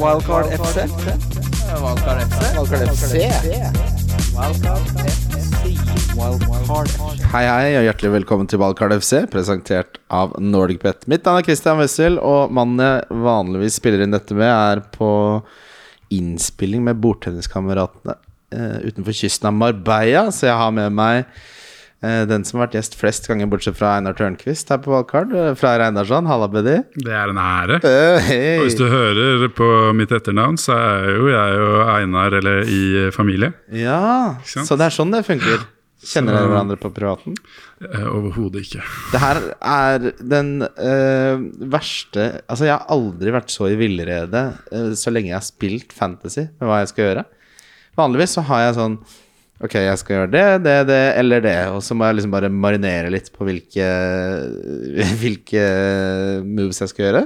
Wildcard FC. Wildcard FC. Wildcard FC. Wildcard FC. Hei, hei, og hjertelig velkommen til Wildcard FC, presentert av NordicBet. Mitt navn er Christian Wessel, og mannen jeg vanligvis spiller inn dette med, er på innspilling med bordtenniskameratene eh, utenfor kysten av Marbella. Så jeg har med meg den som har vært gjest flest ganger, bortsett fra Einar Tørnquist her på Valgkart. Eh, fra Reinardsson. Halla, buddy. Det er en ære. Uh, hey. Og hvis du hører på mitt etternavn, så er jo jeg og Einar eller i familie. Ja, så det er sånn det funker. Kjenner dere hverandre på privaten? Eh, Overhodet ikke. Det her er den uh, verste Altså, jeg har aldri vært så i villrede uh, så lenge jeg har spilt Fantasy med hva jeg skal gjøre. Vanligvis så har jeg sånn Ok, jeg skal gjøre det, det, det eller det. Og så må jeg liksom bare marinere litt på hvilke Hvilke moves jeg skal gjøre.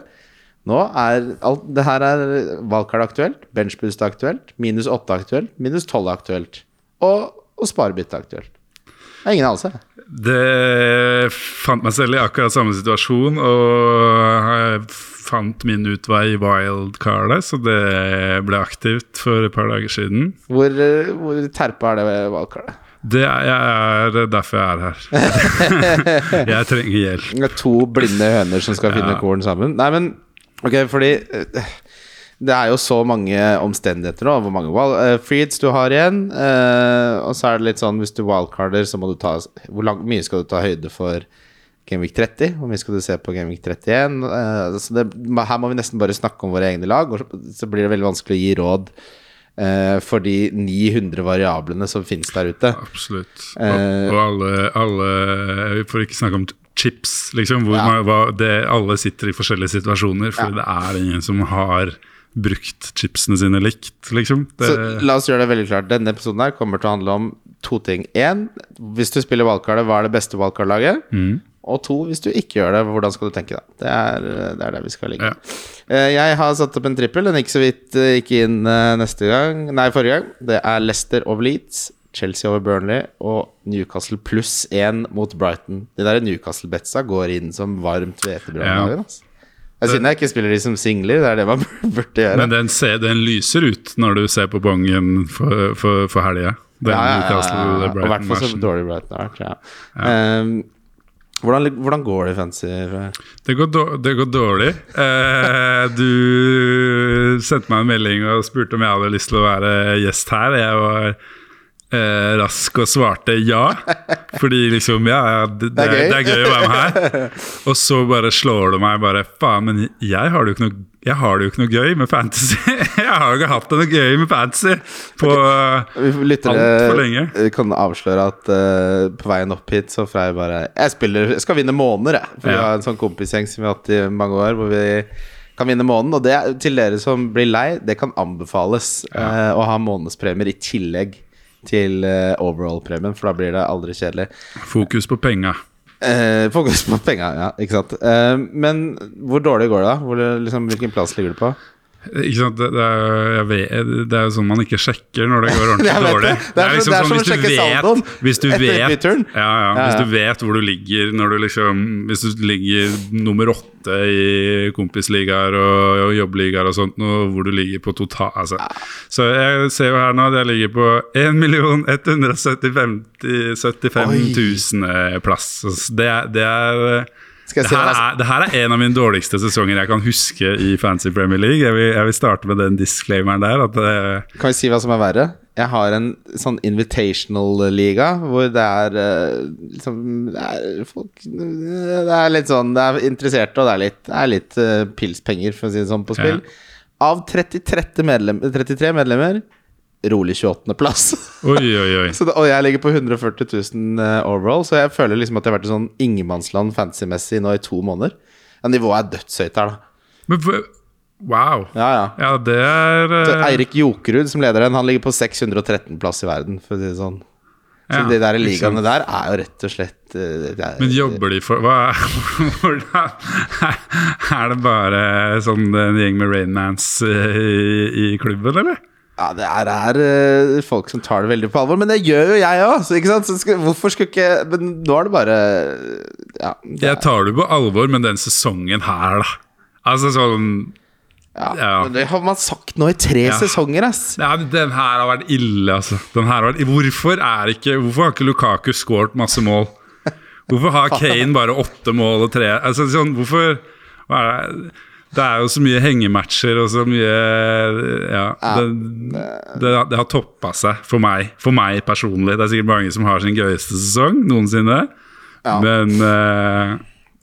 Nå er alt Det her er valgkart aktuelt, benchboost aktuelt, minus 8 aktuelt, minus 12 aktuelt. Og, og sparebytte aktuelt. Det er ingen anelse. Det fant meg selv i akkurat samme situasjon, og jeg fant min utvei i wildcardet, så det ble aktivt for et par dager siden. Hvor, hvor terpa er det wildcardet? Det er, er derfor jeg er her. Jeg trenger hjelp. Det er to blinde høner som skal finne Ja. korn sammen. Nei, men ok, fordi eh, det er jo så mange omstendigheter nå. Hvor mange wild, eh, freeds du har igjen. Uh, og så er det litt sånn hvis du wildcarder, så må du ta Hvor lang, mye skal du ta høyde for Gameweek 30? Hvor mye skal du se på Gameweek 31? Uh, så det, her må vi nesten bare snakke om våre egne lag, og så, blir det veldig vanskelig å gi råd eh, for de 900 variablene som finnes der ute. Absolutt. Eh, Og, og alle, alle Vi får ikke snakke om chips, liksom. Hvor Ja. man, hva, det, alle sitter i forskjellige situasjoner, for det er ingen som har brukt chipsene sine likt, liksom. Det, Så la oss gjøre det veldig klart. Denne episoden her kommer til å handle om to ting. Én, hvis du spiller valgkartet, hva er det beste valgkartlaget? Og to, hvis du ikke gjør det, hvordan skal du tenke da? Det er det, er det vi skal ligge. Ja. Eh, Jeg har satt opp en trippel. Den gikk så vidt eh, ikke inn eh, neste gang Nei, forrige gang. Det er Leicester over Leeds, Chelsea over Burnley og Newcastle pluss én mot Brighton. De der Newcastle-betsa går inn som varmt hvetebrød Ja. Altså. Det er synd jeg ikke spiller de som singler. Det er det man burde gjøre. men den, ser, den lyser ut når du ser på bongen for, for, for helga. Ja, ja, ja, Og i hvert fall så dårlig Brighton har vært. Ja. Ehm, hvordan, hvordan går det i fancy? Det går, dår- det går dårlig. Eh, du sendte meg en melding og spurte om jeg hadde lyst til å være gjest her. Jeg var eh, rask og svarte ja. Fordi liksom, ja, ja det, det, er, det er gøy å være med her. Og så bare slår det meg bare Faen, men jeg har det jo ikke noe jeg har det jo ikke noe gøy med fantasy. Jeg har jo ikke hatt det noe gøy med fantasy på okay. får lyttere Alt for lenge. Vi kan avsløre at uh, på veien opp hit så Freyr bare Jeg spiller, jeg skal vinne måneder, jeg. For vi har en sånn kompisgjeng som vi har hatt i mange år, hvor vi kan vinne måneden. Og det til dere som blir lei, det kan anbefales eh, å ha månedspremier i tillegg til eh, overall-premien, for da blir det aldri kjedelig. fokus på penga. Eh, fokus på penga, ja, ikke sant. Eh, men hvor dårlig går det, da? Hvor, liksom, hvilken plass ligger du på? Ikke sant? Det, det, er, jo sånn man ikke sjekker når det går ordentlig dårlig. Det er liksom å hvis du vet- Hvis du vet ja, ja, Ja, Hvis du vet hvor du ligger når du liksom Hvis du ligger nummer åtte i kompisligaer og, og jobbligaer og sånt, og hvor du ligger på total altså. Så jeg ser jo her nå at jeg ligger på 1 175 000 plass. Det er, det er Skal jeg det her, er, det her er en av mine dårligste sesonger jeg kan huske i Fancy Premier League. Jeg vil, jeg vil starte med den disclaimeren der. At det, Kan vi si hva som er verre? Jeg har en sånn invitational-liga hvor det er eh, liksom Det er folk Det er litt sånn Det er interesserte, og det er litt, det er litt uh, pilspenger, for å si det sånn, på spill. Av 33 medlem, 33 medlemmer rolig 28.-plass. oi, oi, oi. Og jeg ligger på 140 000 eh, overall, så jeg føler liksom at jeg har vært i sånn ingenmannsland fantasy-messig nå i to måneder. Ja, nivået er dødshøyt her, da. Men, wow. Ja, ja. Ja, det er Så eh, Eirik Jokerud som leder den, han ligger på 613 plass i verden, for å si det sånn. Så ja, de der ligaene der er jo rett og slett eh, er, Men jobber de for hva, Hvordan Er det bare sånn en gjeng med Rainmans i, i klubben, eller? Ja, det er, er eh, folk som tar det veldig på alvor, men det gjør jo jeg òg. Hvorfor skulle ikke Men nå er det bare Ja. det Jeg tar det på alvor, men den sesongen her, da. Altså sånn Ja, Ja. men Det har man sagt nå i tre Ja. sesonger, ass. Ja, den her har vært ille, altså. Har vært, hvorfor, er ikke, hvorfor har ikke Lukaku skåret masse mål? Hvorfor har Kane bare åtte mål og tre altså, sånn, Hvorfor hva er det? Det er jo så mye hengematcher og så mye Ja. Det, det, det har toppa seg for meg, for meg personlig. Det er sikkert mange som har sin gøyeste sesong noensinne. Ja. Men uh,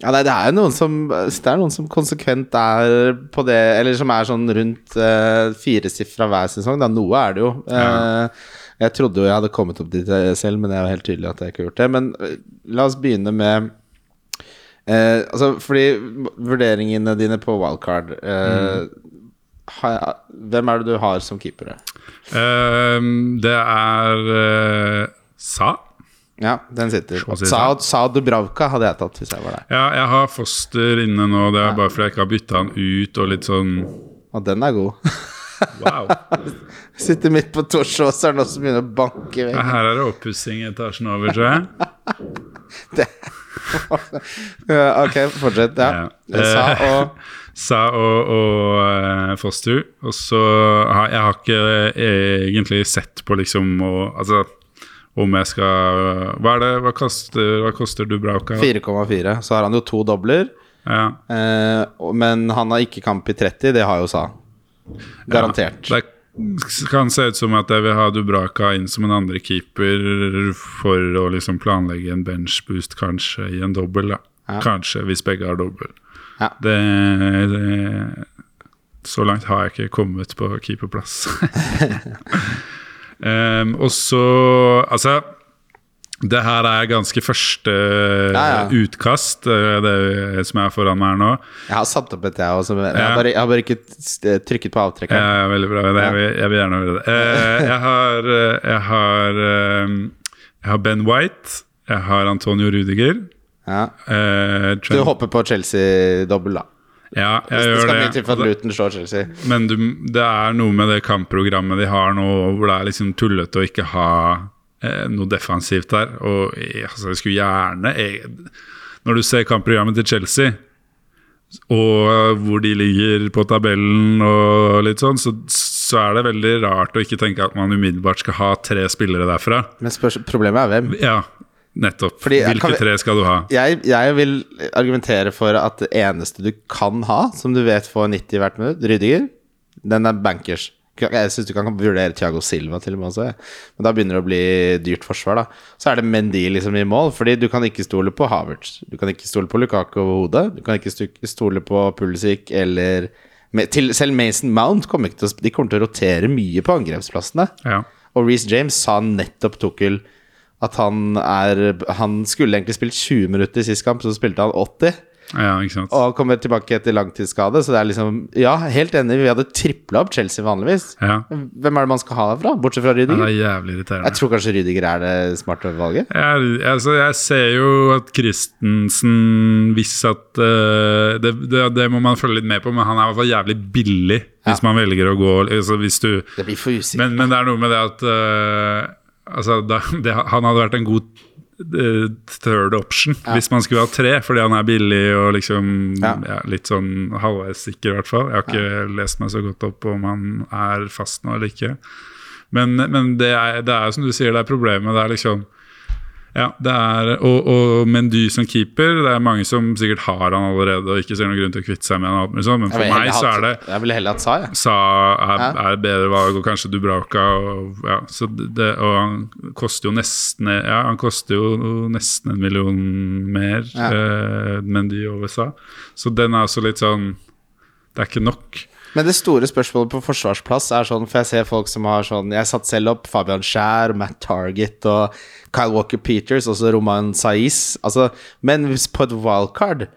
Ja, nei, det er jo noen som Det er noen som konsekvent er på det Eller som er sånn rundt uh, firesifra hver sesong. Da. Noe er det jo. Eh, jeg trodde jo jeg hadde kommet opp dit selv, men det er jo helt tydelig at jeg ikke har gjort det. Men la oss begynne med eh, Altså, fordi vurderingene dine på wildcard eh, har, Hvem er det du har som keepere? Eh, det er eh, Sa? Ja, den sitter. Så Sa, Sa Dubravka hadde jeg tatt hvis jeg var deg. Ja, jeg har Foster inne nå. Det er bare fordi jeg ikke har bytta han ut og litt sånn Og den er god. Wow. Sitter midt på så er det noen som begynner å banke i veggen. her er det oppussing etasjen over, tror jeg. Ja, ok, fortsett. Ja. Ja. Sa Eh, og Sa og, og eh, Foster. Og så har jeg har ikke eh, egentlig sett på liksom og, Altså om jeg skal Hva er det, hva koster, hva koster Dubrauka? 4,4. Så har han jo to dobler. Ja. Eh, men han har ikke kamp i 30, det har jo Sa. Garantert. Ja, det kan se ut som at jeg vil ha Dubraka inn som en andre keeper for å liksom planlegge en benchboost, kanskje, i en dobbel. Ja. Kanskje, hvis begge har dobbel. Ja. Det, det Så langt har jeg ikke kommet på keeperplass. um, og så Altså det her er ganske første Ja, ja. utkast, eh, det som er foran meg her nå. Jeg har satt opp et, jeg også. men Jeg har bare, jeg har bare ikke trykket på avtrekkeren. Ja, veldig bra. Det, jeg, vil, jeg vil gjerne høre det. Eh, jeg har, eh, jeg, har eh, jeg har Ben White. Jeg har Antonio Rudiger. Ja. Eh, Du hopper på Chelsea-dobbel, da. ja, jeg det gjør mye til for at Luton slår Chelsea. Men du, det er noe med det kampprogrammet de har nå, hvor det er liksom tullete å ikke ha eh, noe defensivt der. Og jeg, altså, jeg skulle gjerne jeg, Når du ser kampprogrammet til Chelsea, og eh, hvor de ligger på tabellen og litt sånn, så, så er det veldig rart å ikke tenke at man umiddelbart skal ha tre spillere derfra. Men spørs, problemet er hvem. Ja, nettopp. Fordi, Hvilke vi- tre skal du ha? Jeg, jeg vil argumentere for at det eneste du kan ha, som du vet får 90 hvert minutt, Rydiger, den er bankers. Jeg syns du kan vurdere Thiago Silva til og med også, men da begynner det å bli dyrt forsvar. da Så er det Mendy liksom i mål, Fordi du kan ikke stole på Havertz. Du kan ikke stole på Lukaku overhodet. Du kan ikke stole på Pulisic eller til, Selv Mason Mount kommer ikke til å, de kommer til å rotere mye på angrepsplassene. Ja. Og Reece James sa nettopp Tukkel at han er Han skulle egentlig spilt 20 minutter i sist kamp, så spilte han 80. ja. Og kommer tilbake etter langtidsskade, så det er liksom Ja, helt enig, vi hadde tripla opp Chelsea vanligvis. Ja. Hvem er det man skal ha derfra, bortsett fra ja, det Rydiger? er jævlig irriterende. Jeg tror kanskje Rydiger er det smarte valget. Jeg, altså, jeg ser jo at Christensen Hvis at uh, det, det, det må man følge litt med på, men han er i hvert fall jævlig billig hvis man velger å gå altså, hvis du, Det blir for usikkert. men, men det er noe med det at uh, altså, da, det, Han hadde vært en god third option hvis man skulle ha tre, fordi han er billig og liksom Ja. ja, litt sånn halvveis sikker, i hvert fall. Jeg har ikke lest meg så godt opp på om han er fast nå eller ikke. Men, men det, er, det er som du sier, det er problemet. Det er liksom ja, det er, og, og Mendy som keeper Det er mange som sikkert har han allerede og ikke ser noen grunn til å kvitte seg med han. Men for meg hatt, så er det Jeg ville heller hatt Sa, jeg. Sa er, Ja. er bedre valg, og kanskje Dubrauka. Og, ja, så det, og han koster jo nesten Ja, han koster jo nesten en million mer, Ja. eh, Mendy over Sa. Så den er også litt sånn Det er ikke nok. Men det store spørsmålet på forsvarsplass er sånn, for jeg ser folk som har sånn Jeg satt selv opp Fabian Skjær, Matt Target og Kyle Walker Peters, også Roman Saiz. Altså, men på et wildcard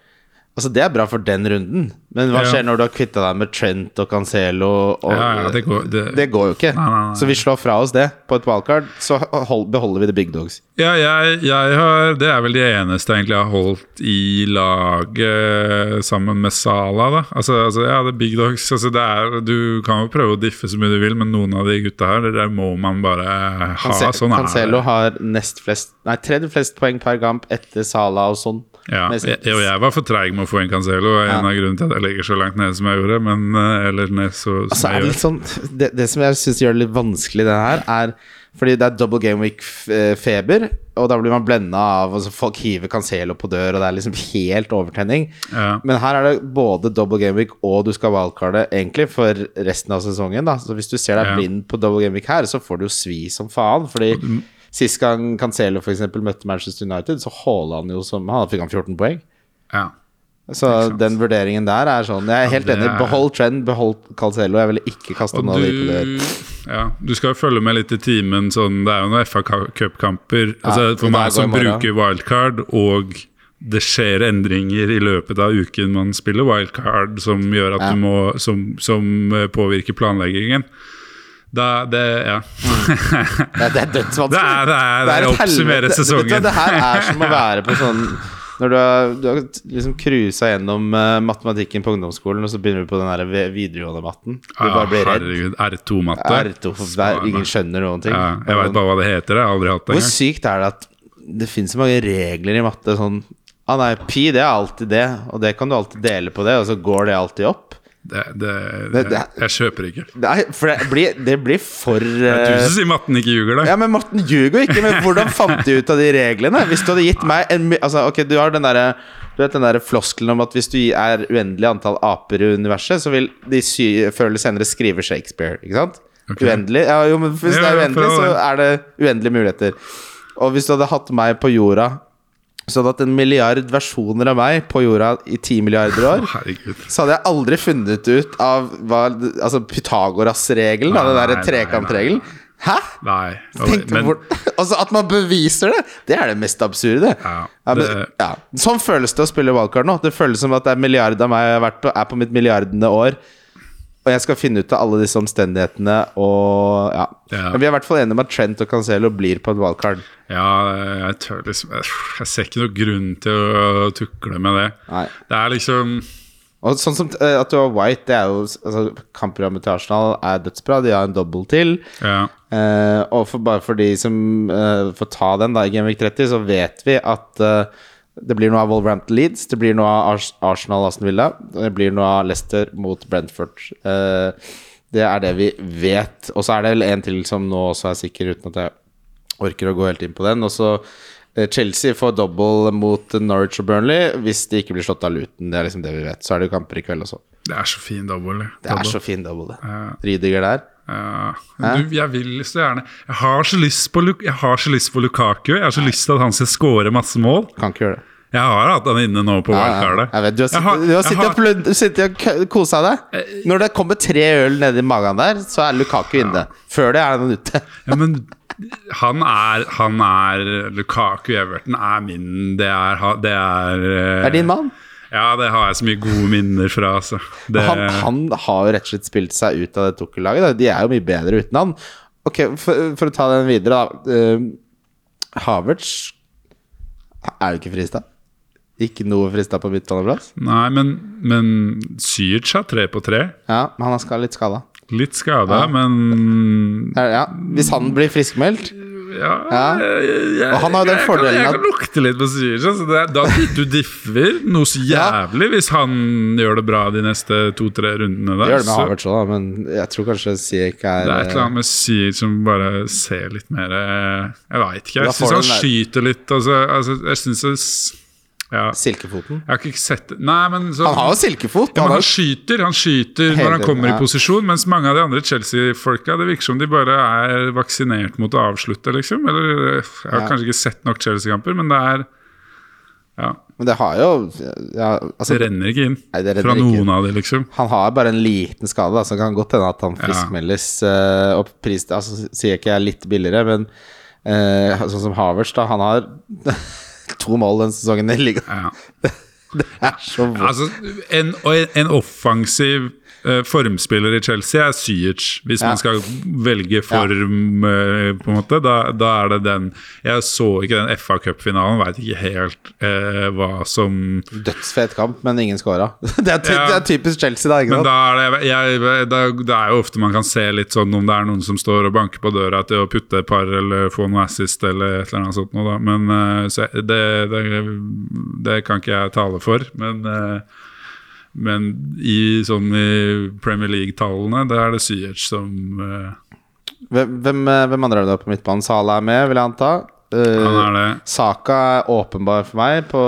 Altså, det er bra for den runden, men hva skjer når du har kvitta deg med Trent og Cancelo? Og, Ja, ja, det går, det, det går jo ikke. Nei, nei, nei. Så vi slår fra oss det på et wildcard, så hold, beholder vi the big dogs. Ja, jeg, jeg har, det er vel de eneste jeg egentlig har holdt i laget sammen med Sala. da Altså, altså ja, er big dogs. Altså, det er, du kan jo prøve å diffe så mye du vil, men noen av de gutta her, det der må man bare ha. Cance- sånn Cancelo har nest flest Nei, tredje flest poeng per kamp etter Sala og sånn. Ja, jeg, og jeg var for treig med å få inn Cancelo. En Ja. av grunnene til at jeg ligger så langt nede som jeg gjorde, men eh, Eller ned så, som altså, jeg det, gjør. Det, sånn, det, det som jeg syns gjør det litt vanskelig, det her, er fordi det er double game week-feber, og da blir man blenda av altså Folk hiver Cancelo på dør, og det er liksom helt overtenning. Ja. Men her er det både double game week og du skal wildcarde egentlig for resten av sesongen. da Så hvis du ser deg Ja. blind på double game week her, så får du jo svi som faen. Fordi sist gang Cancelo eksempel møtte Manchester United, så holda han jo som Han fikk han 14 poeng. Ja. Så den vurderingen der er sånn Jeg er helt det enig. er- Behold trend, behold Calcello. Jeg ville ikke kaste noe på du, ja, du skal jo følge med litt i timen. Sånn, det er jo noen FA Cup-kamper. Altså, og for meg som bruker wildcard, og det skjer endringer i løpet av uken man spiller wildcard som gjør at Ja. du må Som, som eh, påvirker planleggingen. Da, det, ja. det, det er dødsvanskelig. Det er, det er, det er et å oppsummere sesongen. Det her er som å være på sånn Når du har, du har liksom cruisa gjennom uh, matematikken på ungdomsskolen, og så begynner du på den der videregående matten. Du Ja, bare blir redd. R2-matte. R2, for der ingen skjønner noen ting. Ja, jeg veit bare hva det heter. Jeg har aldri hatt det Hvor sykt er det at det finnes så mange regler i matte? Sånn Ah, nei, pi, det er alltid det, og det kan du alltid dele på det, og så går det alltid opp. Det, det, Det- jeg kjøper ikke. Nei, for det blir, det blir for Det er eh, du som sier matten ikke ljuger, da. Ja, men matten ljuger ikke. Men hvordan fant de ut av de reglene? Hvis du hadde gitt meg en Altså, ok, du har den derre du vet den der floskelen om at hvis du er uendelig antall aper i universet, så vil de sy før eller senere skrive Shakespeare. Ikke sant? Okay. Uendelig. Ja, jo, men hvis det er uendelig, så er det uendelige muligheter. Og hvis du hadde hatt meg på jorda, så at en milliard versjoner av meg på jorda i ti milliarder år, Herregud. så hadde jeg aldri funnet ut av hva Altså Pythagoras-regelen, den derre trekantregelen. Hæ? Nei. Tenk men, altså At man beviser det, det er det mest absurde. Ja, men, det- ja. Sånn føles det å spille wildcard nå. Det føles som at det er milliard av meg jeg har vært på, er på mitt milliardende år. Og jeg skal finne ut av alle disse omstendighetene og ja. Ja. Men vi er i hvert fall enige om at Trent og Cancelo blir på et wildcard. ja, jeg tør liksom Jeg ser ikke noen grunn til å tukle med det. Nei. Det er liksom Og sånn som eh, at du har White, det er jo altså, Kampprogrammet til Arsenal er dødsbra. De har en dobbel til. Ja. Eh, og for, bare for de som eh, får ta den da i Week 30, så vet vi at eh, det blir noe av Wolverhampton Leeds, det blir noe av Arsenal Aston Villa, det blir noe av Leicester mot Brentford. Eh, det er det vi vet. Og så er det vel en til som nå også er sikker, uten at jeg orker å gå helt inn på den. Og så eh, Chelsea får double mot Norwich og Burnley hvis de ikke blir slått av Luton. Det er liksom det vi vet. Så er det jo kamper i kveld også. Det er så fin double. Det er så fin double, det. Ja. Rydiger der. Ja. Du, jeg vil så gjerne Jeg har så lyst på, jeg har så lyst på Lukaku. Jeg har så lyst til at han skal score masse mål. Kan ikke gjøre det. Jeg har hatt han inne nå på ja. wildcardet. Du har sittet, og kosa deg. Når det kommer tre øl nedi magen der, så er Lukaku inne. Før det er han ute. Ja, men han er, han er Lukaku Everton er min Det er, det er eh, Det er din mann. Ja, det har jeg så mye gode minner fra, altså. Det, Han, han har jo rett og slett spilt seg ut av det Tukkel-laget. De er jo mye bedre uten han. Ok, For, for å ta den videre, da. Uh, Havertz er jo ikke frista. Ikke noe frista på midtbaneplass. Nei, men, men Syric har tre på tre. Ja, men han har litt skada. Litt skada, men Ja, hvis han blir friskmeldt ja, jeg- jeg- Og han har den jeg fordelen kan, Jeg kan lukte litt på Syric. Så det er, da du differ noe så jævlig hvis han gjør det bra de neste to-tre rundene der. Det gjør det med Havertz òg, men jeg tror kanskje Siek er Det er et eller annet med Sier som bare ser litt mer eh, Jeg veit ikke. Jeg syns han skyter litt. Altså, altså, jeg synes det ja, Silkefoten. Jeg har ikke sett Nei, men så, Han har jo silkefot. ja, Han men han skyter Han skyter Hele når han kommer ja. i posisjon, mens mange av de andre Chelsea-folka Det virker som de bare er vaksinert mot å avslutte, liksom. Eller Jeg har Ja. kanskje ikke sett nok Chelsea-kamper, men det er Ja, Men det har jo ja, altså, det renner ikke inn Nei, renner fra noen noen av de, liksom. Han har bare en liten skade, da, så det kan godt hende at han friskmeldes. Uh, og pris, altså, sier ikke jeg litt billigere, men uh, sånn som Havertz, da. Han har to mål den sesongen i ligaen. Ja. Det er så vondt. Altså, en, en, en offensiv formspiller i Chelsea er Syech. Hvis Ja. man skal velge form, ja. på en måte, da, da er det den. Jeg så ikke den FA Cup-finalen, veit ikke helt eh, hva som Dødsfet kamp, men ingen scora. Det, er Ja. det er typisk Chelsea, da. Men da er det, jeg, da, det er jo ofte man kan se litt sånn om det er noen som står og banker på døra til å putte et par eller få noe assist eller et eller annet sånt noe, da. Men eh, så det, det, det kan ikke jeg tale for. Men, eh, Men i, sånn i Premier League-tallene, da er det Syech som uh, Hvem, hvem, eh, hvem andre er det på midtbanen? Sala er med, vil jeg anta. Uh, Han det. Saka er åpenbar for meg på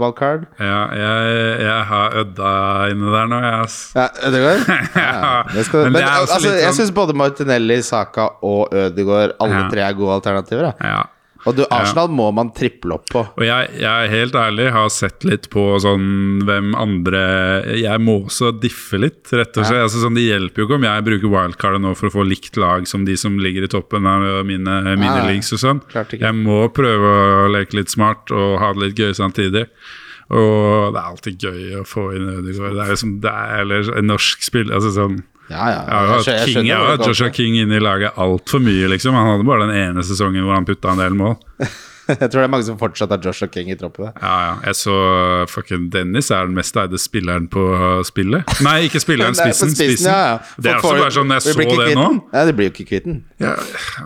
wildcard. Ja, jeg, jeg har Ødda inne der nå, jeg. Ja, Ødegaard? Ja, det skal, Men men det altså, jeg sånn- syns både Martinelli, Saka og Ødegaard Alle Ja. tre er gode alternativer. Da. Ja. Og du, Arsenal må man triple opp på. Og jeg, jeg helt ærlig har sett litt på sånn hvem andre Jeg må også diffe litt, rett og slett. Altså, sånn, det hjelper jo ikke om jeg bruker wildcardet nå for å få likt lag som de som ligger i toppen av mine minileagues og sånn. Jeg må prøve å leke litt smart og ha det litt gøy samtidig. Og det er alltid gøy å få inn Ødegaard. Det er jo som det er, eller en norsk spill altså sånn Ja, ja. Jeg King, jeg Joshua. King inn i laget altfor mye, liksom. Han hadde bare den ene sesongen hvor han putta en del mål. Jeg tror det er mange som fortsatt har Joshua King i troppen. Ja, ja. Jeg så fucking Dennis er den mest eide spilleren på spillet. Nei, ikke spilleren, spissen. spissen, spissen. ja, ja. Det er også bare sånn, jeg så det nå. Ja, det blir jo ikke kvitt den. ja,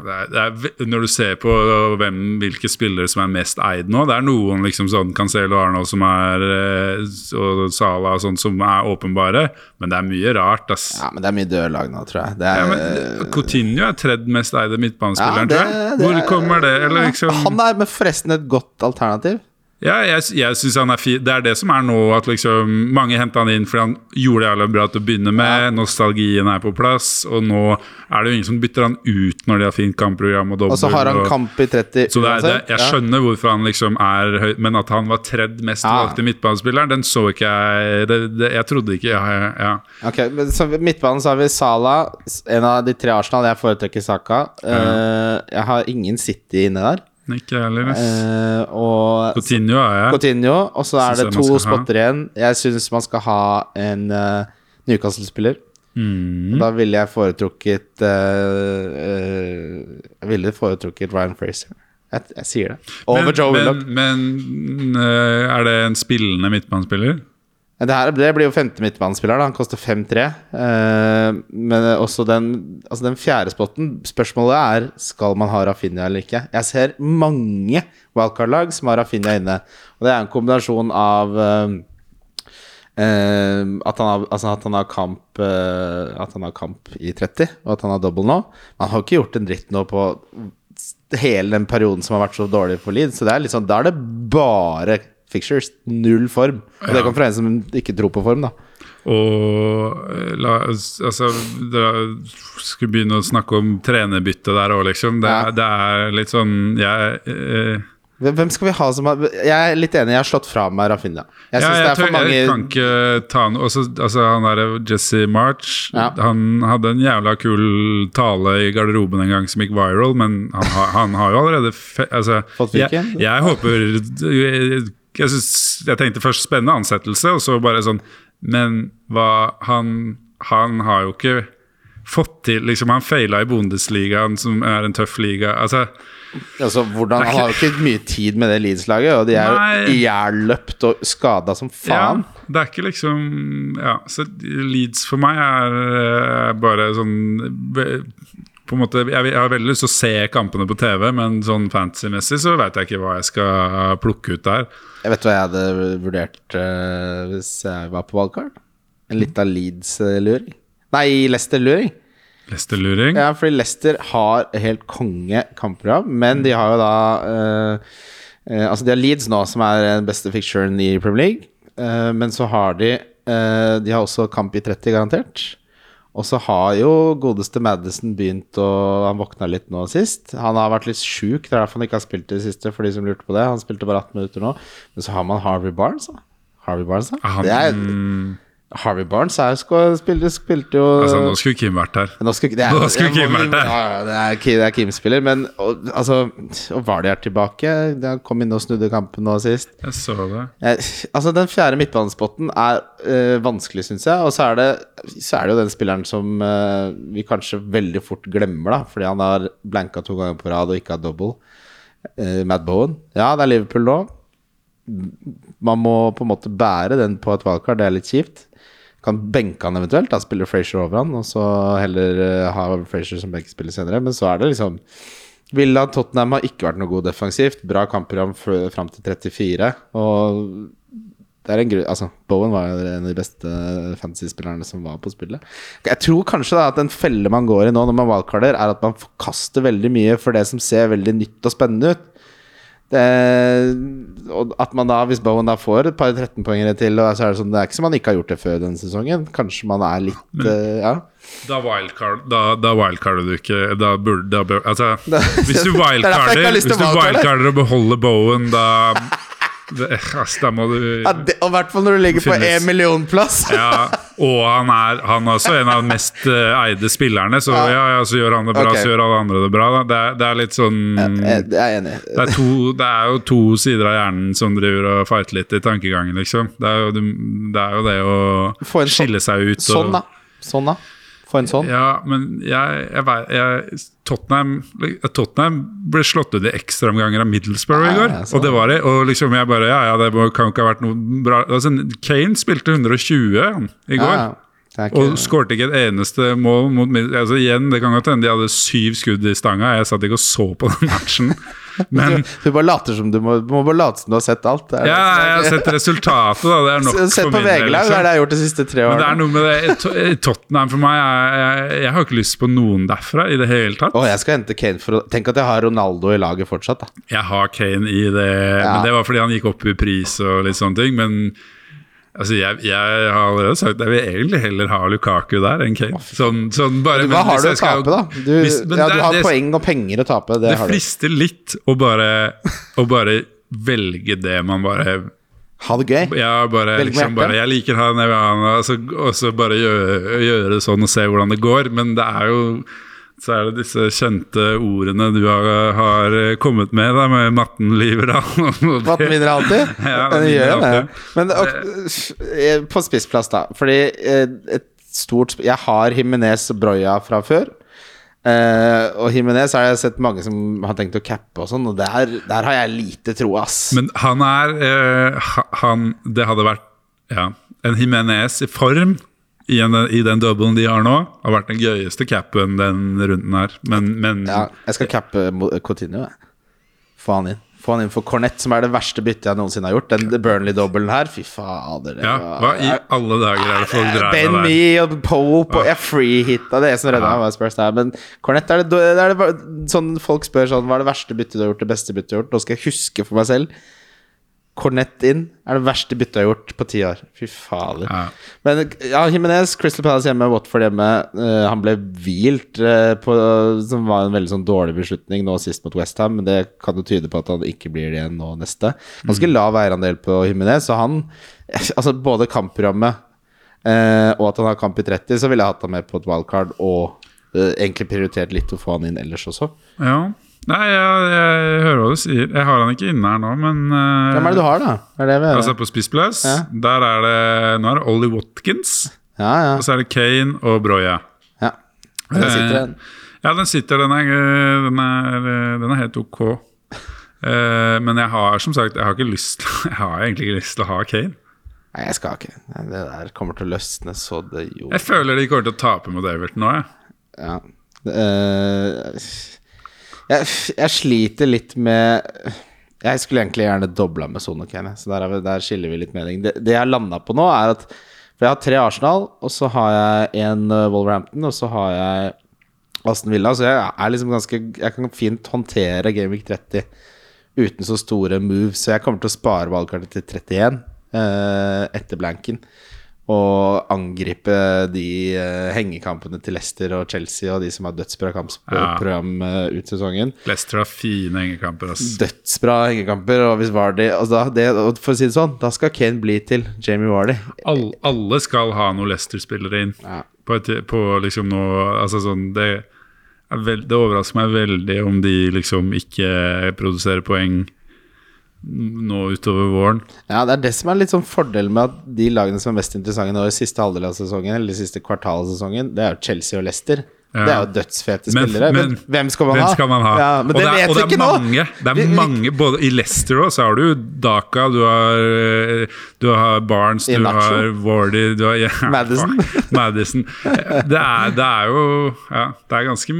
det er, det er, Når du ser på hvem, hvilke spillere som er mest eid nå Det er noen liksom sånn Cancelo Arnold som er eh, og Sala og sånn som er åpenbare, men det er mye rart, ass. Ja, men det er mye døde lag nå, tror jeg. Det Ja, er, men Coutinho er tredje mest eide midtbanespilleren, Ja, det- tror jeg. Hvor er- kommer det? Eller liksom Han er med forresten et godt alternativ. Ja, jeg, jeg synes han er fin. Det er det som er nå, at liksom mange henta han inn fordi han gjorde det jævlig bra til å begynne med. Nostalgien er på plass, og nå er det jo ingen som bytter han ut når de har fint kampprogram og dobbel. Og så har han og- kamp i 30 så det er, det, jeg Ja. skjønner hvorfor han liksom er høy, men at han var tredd mest Ja. valgte midtbanespilleren, den så ikke jeg det, det, Jeg trodde ikke ja, ja. Ok, men så Midtbanen så har vi Sala, en av de tre Arsenal. Jeg foretrekker Saka. Uh, jeg har ingen City inne der. Ikke jeg heller. Eh, og Coutinho er jeg. Coutinho. Og så er Synes det to spotter igjen. Jeg syns man skal ha en uh, Newcastle-spiller. Mm. Da ville jeg foretrukket uh, eh, Jeg ville foretrukket Ryan Fraser. Jeg, jeg sier det. Over Men, Joe Willoch. men, men er det en spillende midtbanespiller? Det, her, det blir jo femte midtbanespiller. Han koster 5-3. Eh, men også den Altså den fjerde spotten Spørsmålet er Skal man ha Rafinha eller ikke. Jeg ser mange wildcard-lag som har Rafinha inne. Og det er en kombinasjon av eh, at, han har, altså at han har kamp eh, At han har kamp i 30, og at han har double nå. Han har ikke gjort en dritt nå på hele den perioden som har vært så dårlig for Leeds. Så det er liksom, da er det bare fixtures. Null form. Og det Ja. kan fra en som ikke tror på form, da. Og øh, la, altså da, Skulle begynne å snakke om trenerbytte der òg, liksom. Det, Ja. det er litt sånn Jeg eh, Hvem skal vi ha som har Jeg er litt enig, jeg har slått fra meg Rafinha. Jeg ja, jeg, det er tror, for mange jeg kan ikke ta noe også, altså, Han derre Jesse March Ja. Han hadde en jævla kul tale i garderoben en gang som gikk viral, men han, han har jo allerede fe, altså, Fått jeg, fyken? jeg håper jeg, synes, jeg tenkte først spennende ansettelse, og så bare sånn Men hva Han, han har jo ikke fått til liksom, Han feila i Bundesligaen, som er en tøff liga. Altså, altså, hvordan, Han har jo ikke mye tid med det Leeds-laget, og de er jo ihjelløpt og skada som faen. Ja, det er ikke liksom Ja, så Leeds for meg er eh, bare sånn På en måte Jeg, jeg har veldig lyst til å se kampene på TV, men sånn fantasy-messig så veit jeg ikke hva jeg skal plukke ut der. Jeg vet hva jeg hadde vurdert uh, hvis jeg var på valgkart. En lita Leeds-luring. Nei, Leicester-luring. Leicester-luring. Ja, fordi Leicester har helt konge kampprogram, men de har jo da uh, uh, Altså, de har Leeds nå, som er den beste ficturen i Premier League, men så har de De har også kamp i 30, garantert. Og så har jo godeste Madison begynt å Han våkna litt nå sist. Han har vært litt sjuk, det er derfor han ikke har spilt det siste, for de som lurte på det. Han spilte bare 18 minutter nå. Men så har man Harvey Barnes, da. Harvey Barnes, da. Det er, Harvey Barnes er, jo spilte, spilte jo altså, nå skulle Kim vært her. nå skulle, det er, Nå skulle Kim vært her! Ja, det er, det er Kim-spiller, men og, altså Og Vardy er tilbake. Han kom inn og snudde kampen nå sist. Jeg så det. Jeg, altså Den fjerde midtbanespotten er øh, vanskelig, syns jeg. Og så er, det, så er det jo den spilleren som øh, vi kanskje veldig fort glemmer, da fordi han har blanka to ganger på rad og ikke har double. Uh, Matt Bowen. Ja, det er Liverpool nå. Man må på en måte bære den på et valgkart, det er litt kjipt. Kan benke han eventuelt, da spiller Frazier over han, og så heller eh, ha Frazier som benkespiller senere. Men så er det liksom Villa Tottenham har ikke vært noe god defensivt. Bra kampprogram fram til 34. Og det er en grunn Altså, Bowen var jo en av de beste fantasy-spillerne som var på spillet. Jeg tror kanskje da at en felle man går i nå når man wildcarder, er at man forkaster veldig mye for det som ser veldig nytt og spennende ut. Det, og at man da, hvis Bowen da får et par 13-poengere til, og så er det sånn Det er ikke som man ikke har gjort det før denne sesongen. Kanskje man er litt eh, Ja. Da wildcard Da, da wildcarder du ikke Da burde da Altså, hvis du er wildcarder wildcarder og beholder Bowen, da det, ass, Da må du ja det, og i hvert fall når du ligger på Finnes. én million plass. Ja, og han er, han er også en av de mest uh, eide spillerne, så ja, ja, så gjør han det bra, okay. så gjør alle andre det bra. Det, er, det er litt sånn Jeg, jeg er enig. det er, to, det er jo to sider av hjernen som driver og fighter litt i tankegangen, liksom. Det er jo det, er jo det å sånn- skille seg ut. og- Sånn, da. Sånn, da. Få en sånn. Ja, men jeg, jeg, jeg Tottenham, Tottenham ble slått ut i ekstraomganger av Middlesbrough i går. og det var det. Og liksom jeg bare Ja, ja, det kan ikke ha vært noe bra altså, Kane spilte 120 i går. Ikke- Og skårte ikke et eneste mål mot altså igjen, Det kan godt hende de hadde syv skudd i stanga. Jeg satt ikke og så på den matchen. Men Du bare later som du må, du må bare late som du har sett alt. Ja, jeg har sett resultatet, da. Det er nok Sett for på min del. Det liksom. er det jeg har gjort de siste tre Men det er noe med det Tottenham for meg jeg, jeg, jeg har ikke lyst på noen derfra i det hele tatt. Å, jeg skal hente Kane for å Tenk at jeg har Ronaldo i laget fortsatt, da. Jeg har Kane i det, Ja. men det var fordi han gikk opp i pris og litt sånne ting. Men altså, jeg, jeg har allerede sagt jeg vil egentlig heller ha Lukaku der enn Kane. Sånn, sånn bare, Hva men har du å tape, da? Du, hvis- ja, du har det- poeng og penger å tape. Det, Det frister litt å bare, å bare velge det man bare Ha det gøy. Ja, bare, liksom, bare Jeg liker han, jeg vil ha han og så, bare gjøre, gjøre sånn og se hvordan det går. Men det er jo så er det disse kjente ordene du har, har kommet med, da, med matten lyver, da. matten vinner alltid. Ja, Den gjør det. Men ok, eh, på spissplass, da. Fordi eh, et stort Jeg har Himinez og Broya fra før. Uh, og Jimenez har jeg sett mange som har tenkt å cappe og sånn, og der, der har jeg lite tro, ass. Men han er uh, Han Det hadde vært ja, en Jimenez i form i, en, i den doublen de har nå, har vært den gøyeste capen den runden her. Men, men ja, jeg skal cappe Coutinho, jeg. Få han inn. Få han inn for Cornett, som er det verste byttet jeg noensinne har gjort. Den Burnley-dobbelen her, fy fader. ja, hva i alle dager er det folk dreier Ben med der? Me og Pope og jeg freehitta det som redda Ja. meg. var Spurs der Men Cornett er det, det, er det sånn Folk spør sånn Hva er det verste byttet du har gjort? Det beste byttet du har gjort? Nå skal jeg huske for meg selv. Cornett inn er det verste byttet jeg har gjort på ti år. Fy fader. Ja. Men ja, Jimenez, Crystal Palace hjemme, Watford hjemme. Uh, han ble hvilt, uh, på, som var en veldig sånn dårlig beslutning nå sist mot Westham. Men det kan jo tyde på at han ikke blir det igjen nå neste. Ganske lav eierandel på Jimenez, så han Altså både kampprogrammet uh, og at han har kamp i 30, så ville jeg hatt han med på et wildcard og egentlig prioritert litt å få han inn ellers også. Ja. Nei, jeg, jeg hører hva du sier. Jeg har han ikke inne her nå, men uh, Hvem er det du har, da? Er det ved? Altså På spissplass, Ja. der er det Nå er det Ollie Watkins, ja, ja. og så er det Kane og Broya. ja. Den sitter den. Ja, den sitter. Den er, den er, den er helt ok. uh, men jeg har som sagt Jeg har ikke lyst Jeg har egentlig ikke lyst til å ha Kane. Nei, jeg skal ikke. Det der kommer til å løsne så det jo Jeg føler de kommer til å tape mot Everton nå. Jeg. Ja. Eh, jeg, jeg sliter litt med Jeg skulle egentlig gjerne dobla med Sono Kane, så der, er vi, der skiller vi litt mening. Det, det jeg landa på nå, er at For jeg har tre Arsenal, og så har jeg en eh, Wolverhampton, og så har jeg Aston Villa, så jeg er liksom ganske Jeg kan fint håndtere Gameweek 30 uten så store moves, så jeg kommer til å spare valgkartet til 31 eh, etter blanken. Og angripe de eh, hengekampene til Leicester og Chelsea og de som har dødsbra kampprogram Ja. ut sesongen. Leicester har fine hengekamper. ass. Dødsbra hengekamper, og hvis Vardy og da, det, og For å si det sånn, da skal Kane bli til Jamie Vardy. All, alle skal ha noen Leicester-spillere inn. Ja. På, et, på liksom noe Altså sånn det, er vel, det overrasker meg veldig om de liksom ikke produserer poeng nå utover våren. Ja, det er det som er litt sånn fordelen med at de lagene som er mest interessante nå i siste halvdel av sesongen, eller siste kvartal av sesongen, det er jo Chelsea og Leicester. Det er jo dødsfete spillere. Men, men hvem skal man Hvem ha? skal man ha? Ja, men og det, er, vet vi ikke nå! mange, det er Vi- mange både I Leicester også, så har du Daka, du har, eh, du har Barnes, du har Wardy du har, ja, Madison. Madison. Det, er, det er jo Ja, det er ganske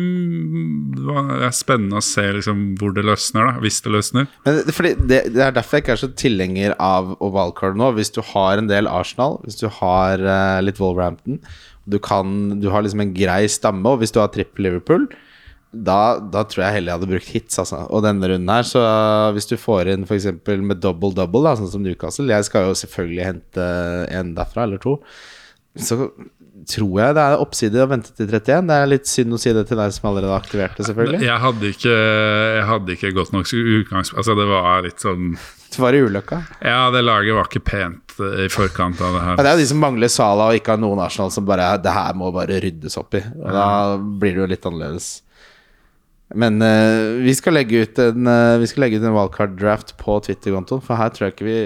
det er spennende å se liksom hvor det løsner, da, hvis det løsner. Det, det, det er derfor jeg ikke er så tilhenger av ovalcard nå. Hvis du har en del Arsenal, hvis du har uh, litt Wolverhampton, du, kan, du har liksom en grei stamme, og hvis du har trippel Liverpool da, da tror jeg heller jeg hadde brukt hits. Altså. Og denne runden her, så hvis du får inn f.eks. med double-double, da, sånn som Newcastle Jeg skal jo selvfølgelig hente en derfra, eller to. Så tror jeg det er oppside å vente til 31. Det er litt synd å si det til deg som allerede har aktivert det, selvfølgelig. Jeg hadde ikke, jeg hadde ikke godt nok utgangspunkt. Altså, det var litt sånn Det var i ulykka. Ja, det laget var ikke pent eh, i forkant av det Ja, her. det er jo de som mangler Sala og ikke har noen Arsenal som bare Det her må bare ryddes opp i. Og da blir det jo litt annerledes. Men uh, vi skal legge ut en uh, en wildcard-draft på Twitter-kontoen, for her tror jeg ikke vi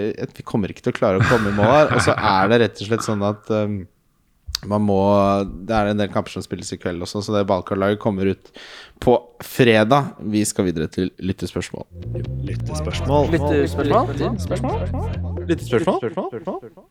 Vi kommer ikke til å klare å komme i mål her. Og så er det rett og slett sånn at um, man må Det er en del kamper som spilles i kveld også, så det wildcard-laget kommer ut på fredag. Vi skal videre til lyttespørsmål. Lyttespørsmål? Lyttespørsmål? Lyttespørsmål?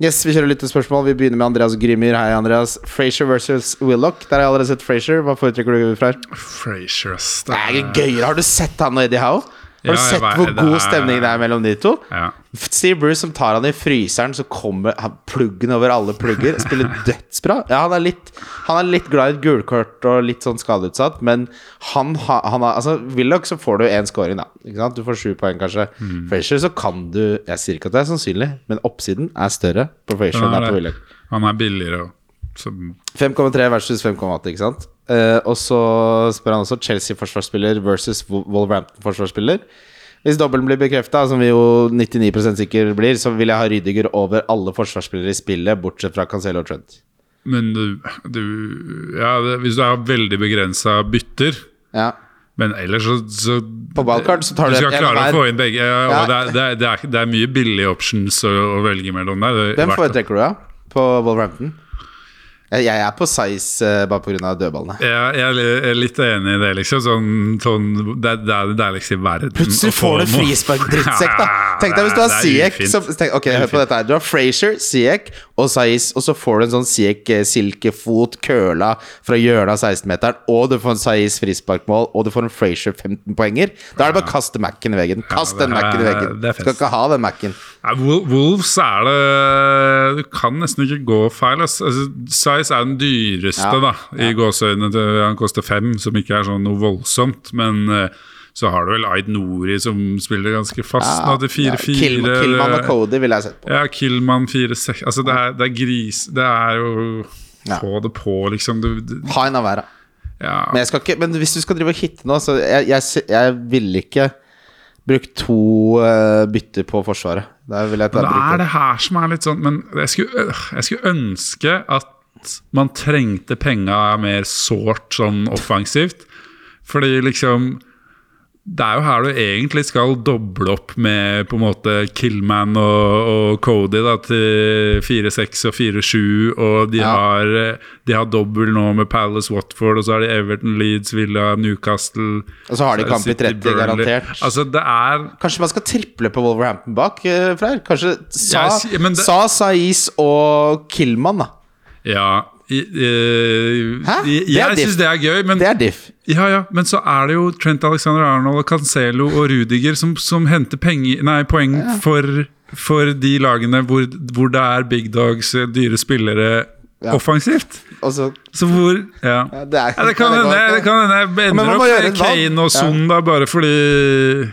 Yes, vi kjører lyttespørsmål. Vi begynner med Andreas Grimmer. Hei, Andreas. Frazier versus Willoch. Der har jeg allerede sett Frazier. Hva foretrekker du, Frazier, Frasier, ass. Det er gøyere. Har du sett han og Eddie Howe? Har du ja, sett hvor god er- stemning det er mellom de to? Ja. Steve Bruce som tar han i fryseren, så kommer pluggen over alle plugger. Spiller dødsbra. Ja, han er litt Han er litt glad i et gulkort og litt sånn skadeutsatt, men han, han har Altså, Willoch så får du én scoring, da. Du får sju poeng, kanskje. Mm. Frazier så kan du Jeg sier ikke at det er sannsynlig, men oppsiden er større på Frazier enn på Willoch. han er billigere òg. 5,3 versus 5,8, ikke sant? Uh, og så spør han også Chelsea-forsvarsspiller versus Wolverhampton-forsvarsspiller. Hvis dobbelen blir bekrefta, som vi jo 99% sikker blir, så vil jeg ha Rydiger over alle forsvarsspillere i spillet, bortsett fra Cancelo og Trent. Men du, du Ja, det, hvis du har veldig begrensa bytter Ja. Men ellers så, så På ballkart så tar du Du skal klare å få inn begge. Ja, Ja. Det, er, det, er, det, er, det er mye billige options å, å velge mellom der. Hvem foretrekker du, da? På Wolverhampton? Jeg, jeg er på size uh, bare pga. dødballene. Ja, jeg er litt enig i det, liksom. Sånn, sånn, det, det er det deiligste i verden. Plutselig får du frispark, drittsekk, da! Tenk deg hvis du har Siek som tenk, Ok, hør på dette her. Du har Frazier, Siek og Saiz, og så får du en sånn Siek eh, køla fra hjørnet av 16-meteren, og du får en Saiz frisparkmål, og du får en Frazier 15-poenger. Da er det bare å kaste Mac-en i veggen. Kast Ja, den Mac-en i veggen. Du skal ikke ha den Mac-en. Ja, Wolves er det Du kan nesten ikke gå feil. Altså, Size er den dyreste, Ja, da. I gåseøynene. Han koster fem, som ikke er sånn noe voldsomt. Men eh, så har du vel Aid Nori som spiller ganske fast nå, til Ja, 4-4. Kill, Killman og Cody ville jeg sett på. Ja, Killman 4-6 Altså, det er, det er gris Det er jo. Få det på, liksom. Du, du, Ha en av hver, da. ja. Men, jeg skal ikke, men hvis du skal drive og hitte nå, så jeg, jeg, jeg ville ikke brukt to uh, bytter på Forsvaret. Det er det her som er litt sånn Men jeg skulle, øh, jeg skulle ønske at man trengte penga mer sårt sånn offensivt. Fordi liksom Det er jo her du egentlig skal doble opp med på en måte Killman og, og Cody da til 4-6 og 4-7. Og de Ja. har De har dobbel nå med Palace Watford, og så har de Everton, Leeds, Villa, Newcastle Og så har de kamp i 30, Burnley. garantert. Altså, det er Kanskje man skal triple på Wolverhampton bak, eh, Freyr? Kanskje Sa, ja, det- Sa Saiz og Killman, da. Ja eh, Hæ? Det er Jeg syns det er gøy, men, Det er diff. ja, ja, men så er det jo Trent Alexander Arnold og Cancelo og Rudiger som, som henter penger, nei, poeng for, for de lagene hvor, hvor det er big dogs, eh, dyre spillere, Ja. offensivt. Og så hvor Ja. ja, det, er, Ja, det kan hende jeg ender opp med. Kane og Son da, bare fordi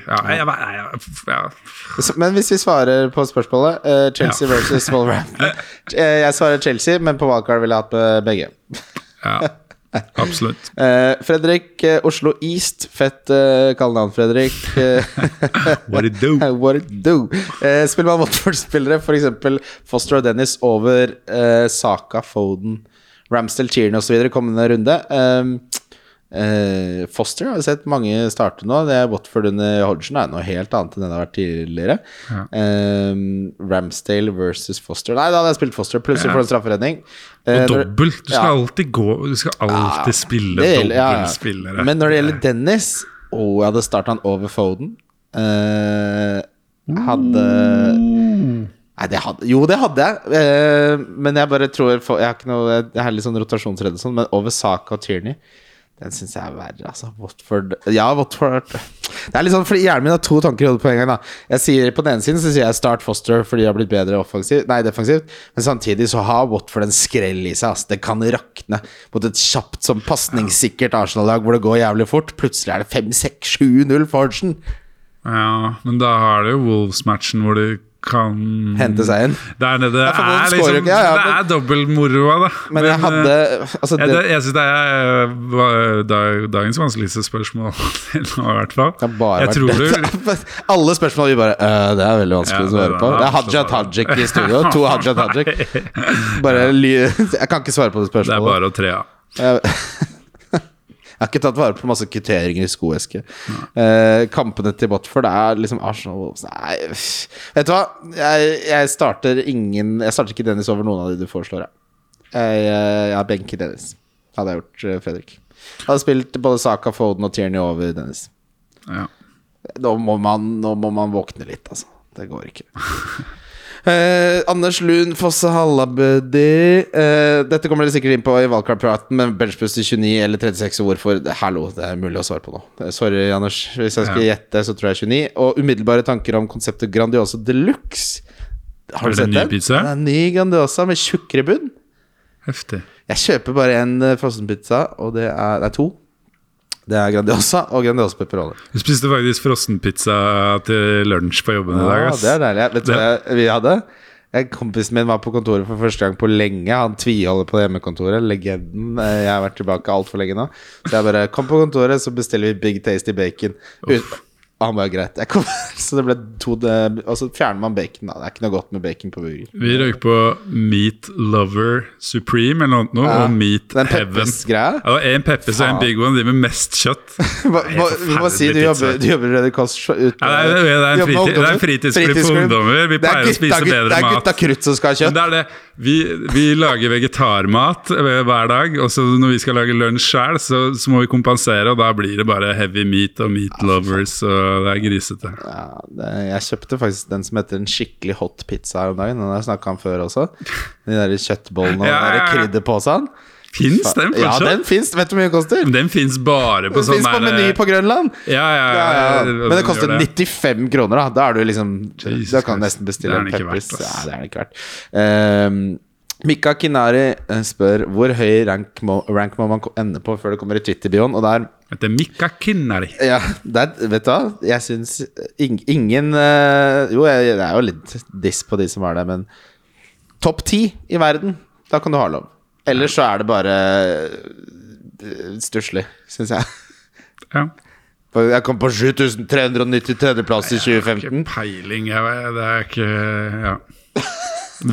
Ja, jeg, jeg, jeg, Men hvis vi svarer på spørsmålet uh, Chelsea versus Wolverhampton Eh, Jeg svarer Chelsea, men på wildcard ville jeg hatt med begge. ja. Absolutt. Uh, Fredrik uh, Oslo East. Fett uh, kallenavn, Fredrik. Eh, What it do? What it do? Eh, spiller man Watford-spillere, f.eks. Foster og Dennis over eh, Saka, Foden, Ramsdale, Tierney osv. kommende runde? Eh, Eh, Foster har vi sett mange starte nå. Det er Watford under Hodgson er noe helt annet enn det det har vært tidligere. Ja. Eh, Ramsdale versus Foster. Nei, da hadde jeg spilt Foster. Plutselig Ja. får du en strafferedning. Og dobbelt. Du skal ja. alltid gå Du skal alltid spille ja, ja. dobbeltspillere. Men når det gjelder Dennis Å, jeg hadde starta han over Foden. Uh, hadde Nei, det hadde Jo, det hadde jeg. Eh, men jeg bare tror Jeg har ikke noe Jeg har litt sånn rotasjonsredd og sånn, men over Saka og Tierney den syns jeg er verre, altså. Watford Ja, Watford Det er litt sånn, fordi Hjernen min har to tanker i hodet på en gang. da Jeg sier På den ene siden så sier jeg Start Foster fordi de har blitt bedre offensivt Nei, defensivt. Men samtidig så har Watford en skrell i seg. Altså. Det kan rakne mot et kjapt, sånn pasningssikkert Arsenal-lag hvor det går jævlig fort. Plutselig er det 5-6-7-0 Forgen. Ja, men da har det jo Wolves-matchen hvor du kan Hente seg inn. Der nede Ja, for er liksom ja, ja, Det er dobbeltmoroa, da. Men jeg hadde Altså, det, det, jeg syns det er dag- dagens vanskeligste spørsmål til nå, i hvert fall. det Jeg tror du. Alle spørsmål vi bare «Øh, Det er veldig vanskelig Ja, å svare på. Det er Haja Tajik i studio. To Haja Tajik. Bare ly Jeg kan ikke svare på det spørsmålet. Det er bare å tre av. Jeg, jeg har ikke tatt vare på masse kvitteringer i skoeske. Eh, kampene til Botford er liksom Arsenal Wolves Nei, vet du hva? Jeg, jeg starter ingen Jeg starter ikke Dennis over noen av de du foreslår. Jeg, jeg, jeg har benket Dennis. Hadde jeg gjort, eh, Fredrik. Jeg hadde spilt både Saka, Foden og Tierney over Dennis. Ja. Nå må man, nå må man våkne litt, altså. Det går ikke. Eh, Anders Lund Fosse Hallabødi. Eh, dette kommer dere sikkert inn på i valgkartpraten, men benchboost til 29 eller 36 hvorfor Hallo, det er mulig å svare på nå. Eh, Sorry, Anders. Hvis jeg skal gjette, så tror jeg 29. Og umiddelbare tanker om konseptet Grandiosa Deluxe. Har Er du sett den? Det er en ny Grandiosa med tjukkere bunn. Heftig. Jeg kjøper bare en uh, frossenpizza, og det er, det er to. Det er Grandiosa og Grandiosa pepperoni. Du spiste faktisk frossenpizza til lunsj på jobben i dag. Ja, ass. det er deilig. Vet du hva vi hadde? En kompisen min var på kontoret for første gang på lenge. Han tviholder på hjemmekontoret. Legenden. Jeg har vært tilbake altfor lenge nå. Så jeg bare Kom på kontoret, så bestiller vi Big Tasty Bacon. Ut, og han bare greit. Jeg kom, så det ble to Og så fjerner man bacon, da. Det er ikke noe godt med bacon på burger. Vi røyk på Meat Lover Supreme eller noe, Ja, og Meat Den Heaven. Ja, det en Peppers og en Big One, de med mest kjøtt. Hva- Vi må si du jobber, du jobber Røde ut- Ja, det, er, det, er en er fritidsklubb for ungdommer. Vi er pleier å spise bedre mat. Det er gutta krutt som skal ha Men kjøtt. det er det. Vi, vi lager vegetarmat eh, hver dag, og så når vi skal lage lunsj sjøl, så, så må vi kompensere, og da blir det bare heavy meat og meat lovers, og det er grisete. Ja, det, jeg kjøpte faktisk den som heter en skikkelig hot pizza her om dagen. Den har jeg snakka om før også. De der kjøttbollene og Ja, ja, ja. krydderpåsen. Fins den Ja, den fins. Vet du hvor mye den koster? Den fins bare på sånn på Meny på Grønland. Ja, ja, Ja, ja. Men det koster 95 kroner, da. Da er du liksom Jesus Da kan du nesten bestille en Peppers. Ja, det er den ikke verdt. Um, Mika Kinari eh, spør hvor høy rank må, rank må man ende på før det kommer i Twitter-bioen. Og der det, er Mikka Kinari Ja, der, vet du hva? Jeg syns ing, ingen eh, Jo, jeg, det er jo litt diss på de som har det, men topp ti i verden, da kan du ha lov. Ellers så er det bare uh, stusslig, syns jeg. Ja. Jeg kom på 7393. plass i 2015. Peiling, jeg vet, det er ikke Ja.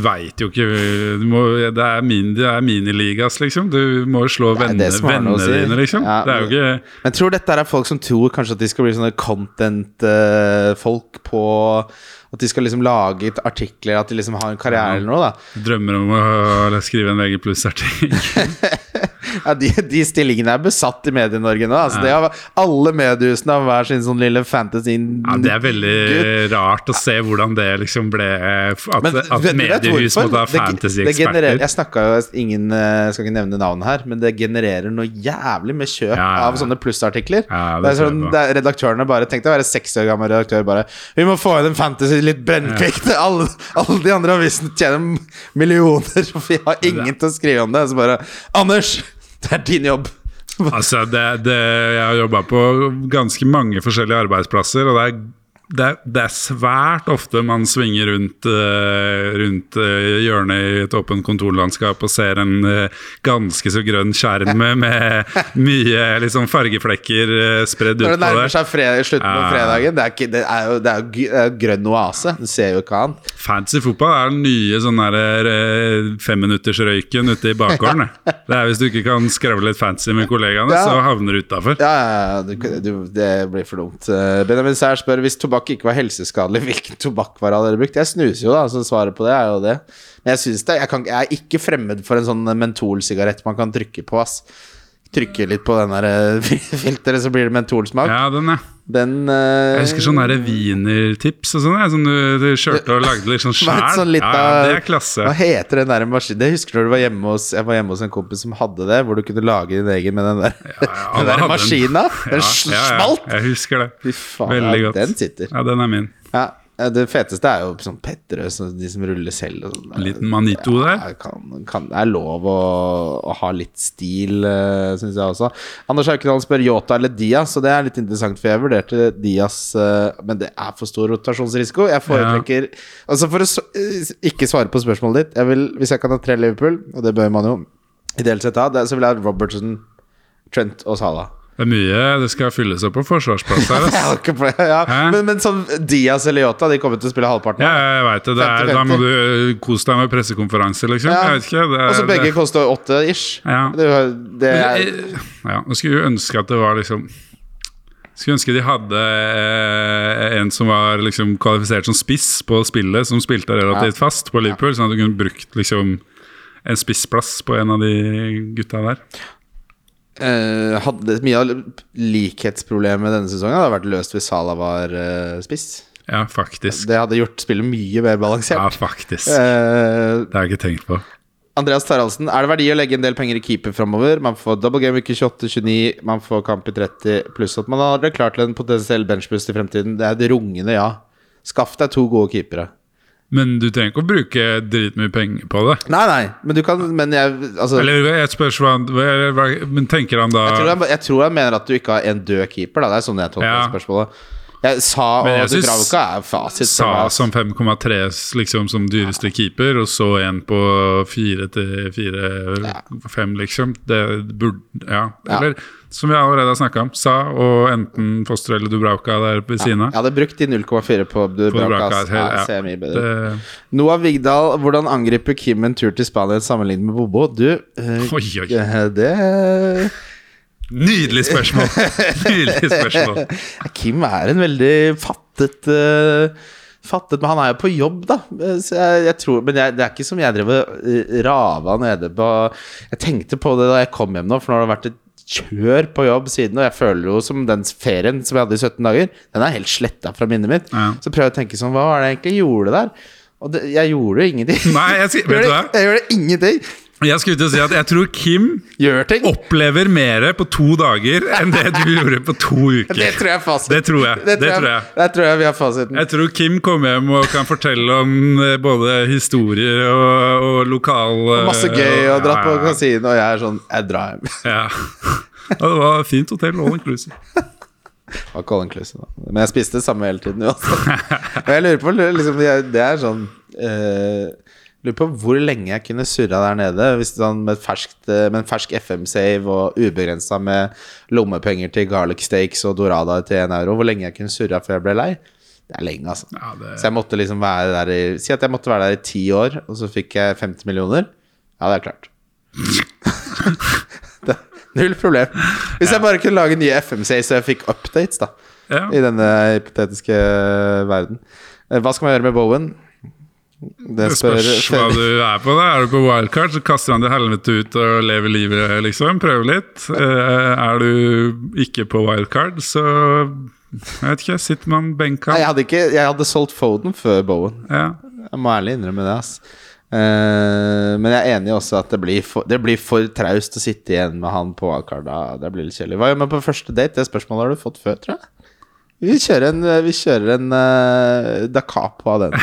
Veit jo ikke du må, Det er, min, det er miniligas, liksom. Du må jo slå vennene, har vennene si. dine, liksom. Ja, det er jo ikke Men tror dette er folk som tror kanskje at de skal bli sånne content-folk på At de skal liksom lage et artikler, at de liksom har en karriere eller noe, da. Drømmer om å skrive en VG pluss-artikkel. Ja, de, de stillingene er besatt i Medie-Norge nå. Altså, det har, alle mediehusene har hver sin sånn lille fantasy Ja, det er veldig rart å se hvordan det liksom ble At, Men at mediehus måtte ha fantasy-eksperter. Jeg snakka jo ingen eh, skal ikke nevne navnet her, men det genererer noe jævlig med kjøp Ja, ja, ja. av sånne plussartikler. Ja, det det er sånn, redaktørene bare Tenk deg å være 60 år gammel redaktør bare Vi må få inn en fantasy litt brennkvikt! Alle, alle de andre avisene tjener millioner, og vi har ingen til å skrive om det. Så bare Anders! Det er din jobb! Altså, det, det, jeg har jobba på ganske mange forskjellige arbeidsplasser, og det er det, det er svært ofte man svinger rundt, eh, rundt eh, hjørnet i et åpent kontorlandskap og ser en eh, ganske så grønn skjerm med, med mye liksom, fargeflekker spredd Når det nærmer seg fred, slutten på fredagen, det er, ikke, det er jo, det er grønn oase. Du ser jo ikke annet. Fancy fotball er den nye sånn femminuttersrøyken ute i bakgården. det. Er hvis du ikke kan skravle litt fancy med kollegaene, Ja. så havner du utafor. Ja, ja, ja du, du, det blir for dumt. Benjamin Sær spør hvis tobakk ikke var helseskadelig, hvilken tobakkvare hadde dere brukt? Jeg snuser jo, da, så svaret på det er jo det. Men jeg synes det, jeg, kan, jeg er ikke fremmed for en sånn mentolsigarett man kan trykke på. ass Trykke litt på den der eh, filteret, så blir det mentolsmak. Ja, den, ja. Den uh, Jeg husker sånne wienertips og sånn, som du, kjørte og lagde Hva sjæl. sånn ja, ja, det er klasse. Hva heter den der maskinen? Det husker når du var hjemme hos Jeg var hjemme hos en kompis som hadde det, hvor du kunne lage din egen med den der, Ja, den der maskina. Den Ja, ja, ja, smalt! Jeg husker det. Faen, Veldig ja, godt. den sitter. Ja, den er min. Ja, eh, det feteste er jo sånn Petterøes, og de som ruller selv. Og sånn. Liten Manito der. Ja, kan, kan, det er lov å, å ha litt stil, uh, syns jeg også. Anders Haukedal spør Yota eller Diaz, og det er litt interessant, for jeg vurderte Diaz, uh, men det er for stor rotasjonsrisiko. Jeg foretrekker Altså For å eh, ikke svare på spørsmålet ditt jeg vil, Hvis jeg kan ha tre Liverpool, og det bør man jo ideelt sett ha, så vil jeg ha Robertson, Trent og Salah. Det er mye det skal fylles opp på forsvarsplass her. Pl- ja, men, men sånn Diaz eller Yota, de kommer til å spille halvparten. Ja, jeg veit det. det er, da må du kose deg med pressekonferanse, liksom. Ja. Og så begge det, koster åtte ish. Ja. Det, det er ja, Nå skulle jeg ønske at det var liksom Skulle ønske de hadde eh, en som var liksom kvalifisert som spiss på spillet, som spilte relativt fast på Liverpool, sånn at du kunne brukt liksom en spissplass på en av de gutta der. Eh, hadde Mye av likhetsproblemet denne sesongen hadde vært løst hvis Salah var uh, spiss. Ja, faktisk. Det hadde gjort spillet mye mer balansert. Ja, faktisk. Uh, Det har jeg ikke tenkt på. Andreas Taraldsen, er det verdi å legge en del penger i keeper framover? Man får double game uke 28-29, man får kamp i 30, pluss at man har det klart til en potensiell benchboost i fremtiden. Det er et rungende ja. Skaff deg to gode keepere. Men du trenger ikke å bruke dritmye penger på det. Nei, nei, men du kan Men jeg Altså Eller jeg spørsmål hva, Men tenker han da Jeg tror, han, jeg tror han mener at du ikke har en død keeper. Da. Det er sånn jeg tolker Ja. spørsmålet. Jeg sa Men jeg synes- Dubravka er fasit. Sa som 5,3 liksom som dyreste keeper, og så en på 4 til 4-5, liksom. Det burde Ja. Ja. Som vi allerede har snakka om, Sa og enten Foster eller Dubravka der ved siden av. Jeg hadde brukt de 0,4 på På Dubravka. Dubravka, ja. Ja, ser mye bedre. Det, Noah Vigdal, hvordan angriper Kim en tur til Spania sammenlignet med Bobo? Du, øh, oi, oi. det Nydelig spørsmål! Nydelig spørsmål. Kim er en veldig fattet eh, Fattet, Men han er jo på jobb, da. Eh, jeg, jeg tror, men jeg, det er ikke som jeg drev og rava nede på Jeg tenkte på det da jeg kom hjem nå, for nå har det vært et kjør på jobb siden. Og jeg føler jo som den ferien som jeg hadde i 17 dager, den er helt sletta fra minnet mitt. Ja. Så prøver jeg å tenke sånn Hva var det jeg egentlig gjorde der? Og det, jeg gjorde ingenting. Nei, jeg, Jeg vet du gjorde, jeg gjorde ingenting. Jeg skulle til å si at jeg tror Kim Gjør ting. opplever mer på to dager enn det du gjorde på to uker. Det tror jeg er fasit. Det tror jeg. Det tror jeg. Det tror jeg vi har fasiten. Jeg tror Kim kommer hjem og kan fortelle om eh, både historier og, og lokal Og masse gøy og dratt på ja, på kasino, og jeg er sånn Jeg drar hjem. ja. Ja, det var fint hotell, all inclusive. Var ikke all inclusive, da. Men jeg spiste det samme hele tiden uansett. Og jeg lurer på liksom, Det er sånn uh, Lurer på hvor lenge jeg kunne surra der nede hvis sånn, med, ferskt, eh, med en fersk FM-save og ubegrensa med lommepenger til garlic steaks og dorada til én euro. Hvor lenge jeg kunne surra før jeg ble lei. Det er lenge, altså. Ja, det, Så jeg måtte liksom være der i Si at jeg måtte være der i ti år, og så fikk jeg 50 millioner. Ja, det er klart. null problem. Hvis jeg bare kunne lage nye FM-saves så jeg fikk updates, da. ja. I denne hypotetiske verden. Eh, Hva skal man gjøre med Bowen? Det spør, spørs hva du er på. da Er du på wildcard, så kaster han det helvete ut og lever livet, liksom. Prøver litt. Eh, er du ikke på wildcard, så Jeg vet ikke. Sitter man benka? Nei, jeg hadde, ikke, jeg hadde solgt Foden før Bowen. Ja. Jeg må ærlig innrømme det. ass men jeg er enig også at det blir for, det blir for traust å sitte igjen med han på Akarda. Det blir litt kjedelig. Hva gjør man på første date? Det spørsmålet har du fått før, tror jeg. Vi kjører en, vi kjører en uh, da capo av den.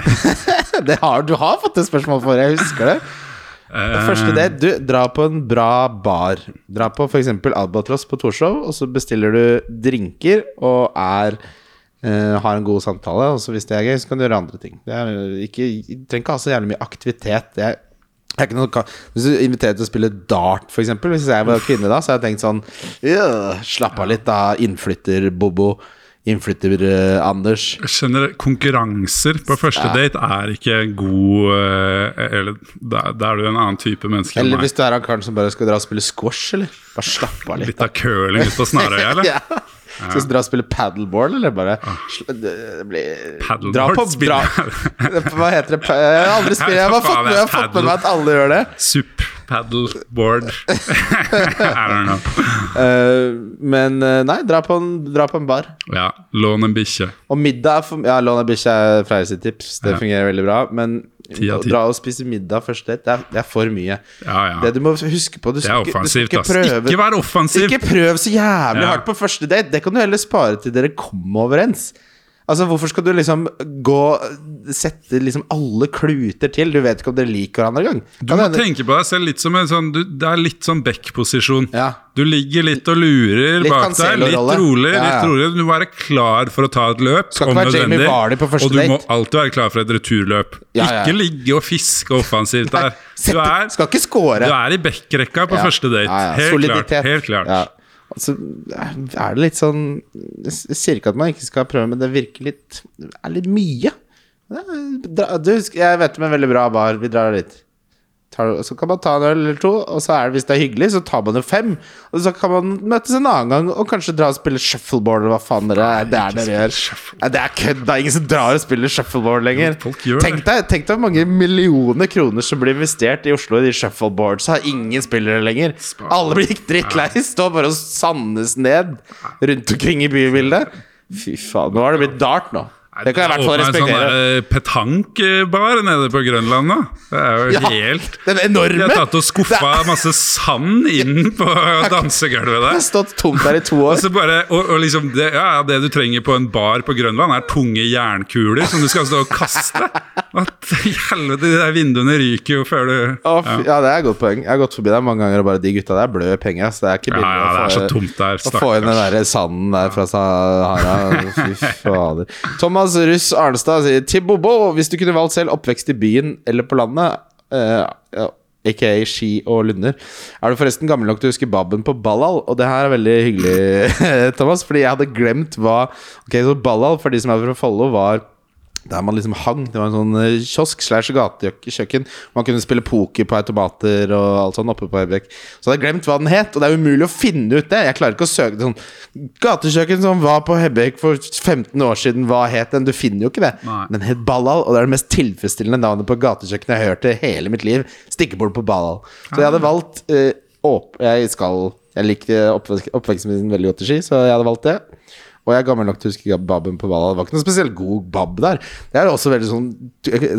det har, du har fått et spørsmål for, jeg husker det. det Første date, du, dra på en bra bar. Dra på f.eks. Albatross på Torshov, og så bestiller du drinker og er eh, har en god samtale. Og så hvis det er gøy, så kan du gjøre andre ting. Det er ikke, du trenger ikke ha så jævlig mye aktivitet. Det er, det er ikke noe, hvis du inviterer til å spille dart, f.eks. Hvis jeg var kvinne da, så hadde jeg tenkt sånn yeah, Slapp av litt, da. Innflytter-Bobo. Innflytter-Anders. Jeg skjønner Konkurranser på første Ja. date er ikke god eh, Eller da, er du en annen type menneske enn Eller hvis du er han karen som bare skal dra og spille squash, eller? Bare slapp av litt. Litt av curling ut på Snarøya, eller? ja. Skal du dra og spille paddleboard, eller bare Paddleboard Dra på dra, spiller- Hva heter det? Jeg har aldri spilt Jeg har fått med, jeg har fått med meg at alle gjør det. Sup, paddleboard I don't know. Uh, men eh, nei, dra på, en, dra på en bar. Ja, lån en bikkje. Og middag Ja, lån en bikkje er Freie sitt tips. Det Ja. fungerer veldig bra. Men Ti av å ti. dra og spise middag første date, det er, det er for mye. Ja, ja. Det du må huske på Du Det er skal, ikke, du skal offensivt, ikke ass. prøve Ikke vær offensiv! Ikke prøv så jævlig Ja. hardt på første date. Det kan du heller spare til dere kommer overens. Altså, Hvorfor skal du liksom gå Sette liksom alle kluter til? Du vet ikke om dere liker hverandre engang. Du må tenke på deg selv litt som en sånn du, Det er litt sånn back-posisjon. Ja. Du ligger litt og lurer Litt bak deg. Litt rolig. Ja, ja. litt rolig Du må være klar for å ta et løp. Skal om nødvendig. Og du må alltid være klar for et returløp. Ikke ligge og fiske offensivt der. Du er, skal ikke score. du er i back-rekka på første date. Helt Soliditet. klart. Helt klart. Ja. Altså, er det litt sånn Jeg sier ikke at man ikke skal prøve, men det virker litt Det er litt mye. Du, jeg vet om en veldig bra bar. Vi drar dit. Så kan man ta en øl eller to, og så er det, hvis det er hyggelig, så tar man jo fem. Og så kan man møtes en annen gang og kanskje dra og spille shuffleboard, eller hva faen dere det er dere gjør. Nei, det er kødd. Det er ingen som drar og spiller shuffleboard lenger. Tenk deg, tenk deg hvor mange millioner kroner som blir investert i Oslo i de shuffleboards. Så har ingen spillere lenger. Alle blir drittlei. Står bare og sandes ned rundt omkring i bybildet. Fy faen. Nå har det blitt dart nå. Det kan jeg i hvert fall Åpnet respektere. Sånn petankbar nede på Grønland nå. Det er jo Ja, helt De har tatt og skuffa masse sand inn på dansegulvet der. Det har stått tomt der i to Og, år. så bare, og, og liksom det, ja, ja, det du trenger på en bar på Grønland, er tunge jernkuler som du skal stå og kaste. At helvete, de der vinduene ryker jo før du Å, fy- ja, det er et godt poeng. Jeg har gått forbi der mange ganger og bare De gutta der blør penger. ass. Det er ikke Ja, billig ja, det så å få- tomt der. Å få inn den der sanden der fra Sahara. Fy fader. Thomas Russ Arnstad sier Til Bobo, hvis du kunne valgt selv oppvekst i byen eller på landet, uh, ja, aka Ski og Lunder, er du forresten gammel nok til å huske Babben på Ballal? Og det her er veldig hyggelig, Thomas, fordi jeg hadde glemt hva Ok, så Ballal, for de som er fra Follo, var der man liksom hang. Det var en sånn eh, kiosk slash gatekjøkken. Man kunne spille poker på automater og alt sånn oppe på Høybekk. Så hadde jeg glemt hva den het, og det er umulig å finne ut det. Jeg klarer ikke å søke sånn Gatekjøkken som var på Hebbek for 15 år siden, hva het den? Du finner jo ikke det. Nei. Den het Ballal, og det er det mest tilfredsstillende navnet på gatekjøkken jeg har hørt i hele mitt liv. Stikkebord på Ballal. Så jeg hadde valgt uh, åp Jeg skal Jeg likte oppvekst, oppveksten min veldig godt i Ski, så jeg hadde valgt det. Og jeg er gammel nok til å huske Babben på Valhall. Det var ikke noe spesielt god bab der. Det er også veldig sånn,